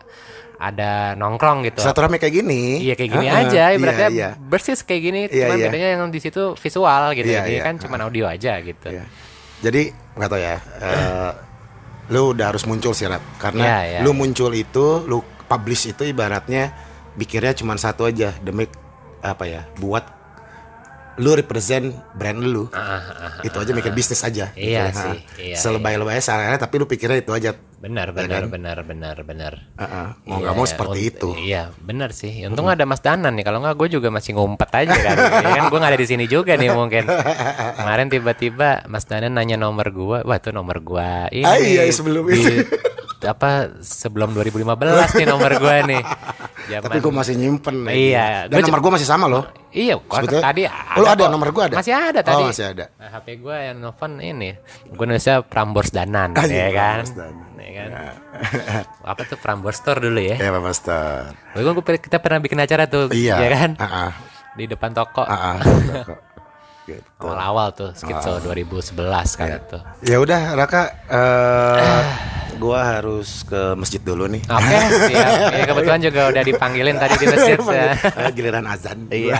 ada nongkrong gitu Silaturahmi kayak gini. iya kayak gini Heeh, aja iya, ibaratnya iya. bersih kayak gini Iya, cuman iya. bedanya yang di situ visual gitu Iya, ini iya. kan cuma audio aja gitu Iya. Jadi nggak tahu ya. eh, lu udah harus muncul sih Rap. Karena Iya, iya. lu muncul itu, lu publish itu ibaratnya pikirnya cuma satu aja demi apa ya? Buat lu represent brand lu. itu aja mikir bisnis aja. Ah, Iya Gitu, sih, ha. iya, Selebay-lebay salahnya tapi lu pikirnya itu aja. benar benar benar benar benar Heeh. Mau Iya, nggak mau seperti unt- itu. Iya, benar sih. Untung ada Mas Danan nih. Kalau nggak gue juga masih ngumpet aja kan. *laughs* ya kan gue nggak ada di sini juga nih mungkin. Kemarin tiba-tiba Mas Danan nanya nomor gue. Wah, itu nomor gue. Ini Ah, iya, sebelum itu. Apa sebelum 2015 nih nomor gue nih. Zaman- Tapi gue masih nyimpen. Iya, Dan gua nomor gue masih sama loh. Iya, kok Sebetulnya- tadi Oh, lu ada kok. nomor gua ada? Masih ada Oh, tadi. masih ada. Nah, HP gue yang nelfon ini. Gue nulisnya Prambors Danan, Ah, iya, ya kan? Prambors Danan. Ya kan? *laughs* Apa tuh Prambors Store dulu ya? Ya Pak Master. Gue gue kita pernah bikin acara tuh, Iya. ya kan? Ah, ah. Di depan toko. Ah, ah. *laughs* Gitu. Awal-awal tuh, skitso 2011 kan itu. Ya udah Raka eh gua harus ke masjid dulu nih. Oke, *laughs* siap. Ya, kebetulan juga udah dipanggilin tadi di masjid. ya. Eh, giliran azan. Iya.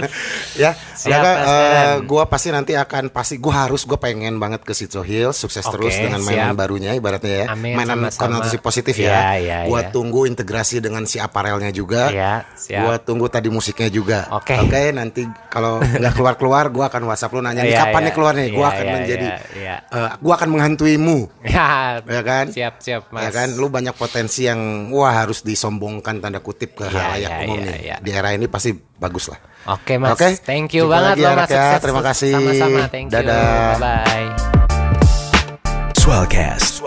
*laughs* ya, Siap, Raka, Dadan. gua pasti nanti akan pasti gua harus gua pengen banget ke Sitso Hill, sukses Oke, terus dengan mainan siap. barunya ibaratnya ya. Amin, mainan sama-sama. konotasi positif Iya, ya. iya, gua iya. tunggu integrasi dengan si aparelnya juga. Iya, siap. Gua tunggu tadi musiknya juga. Oke. Oke, nanti kalau nggak keluar-keluar gua akan WhatsApp lu nanya nih Iya, kapan iya. nih keluarnya. Gua Iya, akan iya, menjadi iya, iya. eh, gua akan menghantuimu. *laughs* Ya, Ya kan? Siap, siap, Mas. Ya kan, lu banyak potensi yang wah harus disombongkan tanda kutip ke Iya, halayak iya, umum iya, nih. iya. Di era ini pasti bagus lah. Oke, Mas. Oke, Thank you jumpa banget lagi ya, loh, Mas. Ya. Terima kasih. Sama-sama, thank you. Dadah. Bye-bye. Swellcast.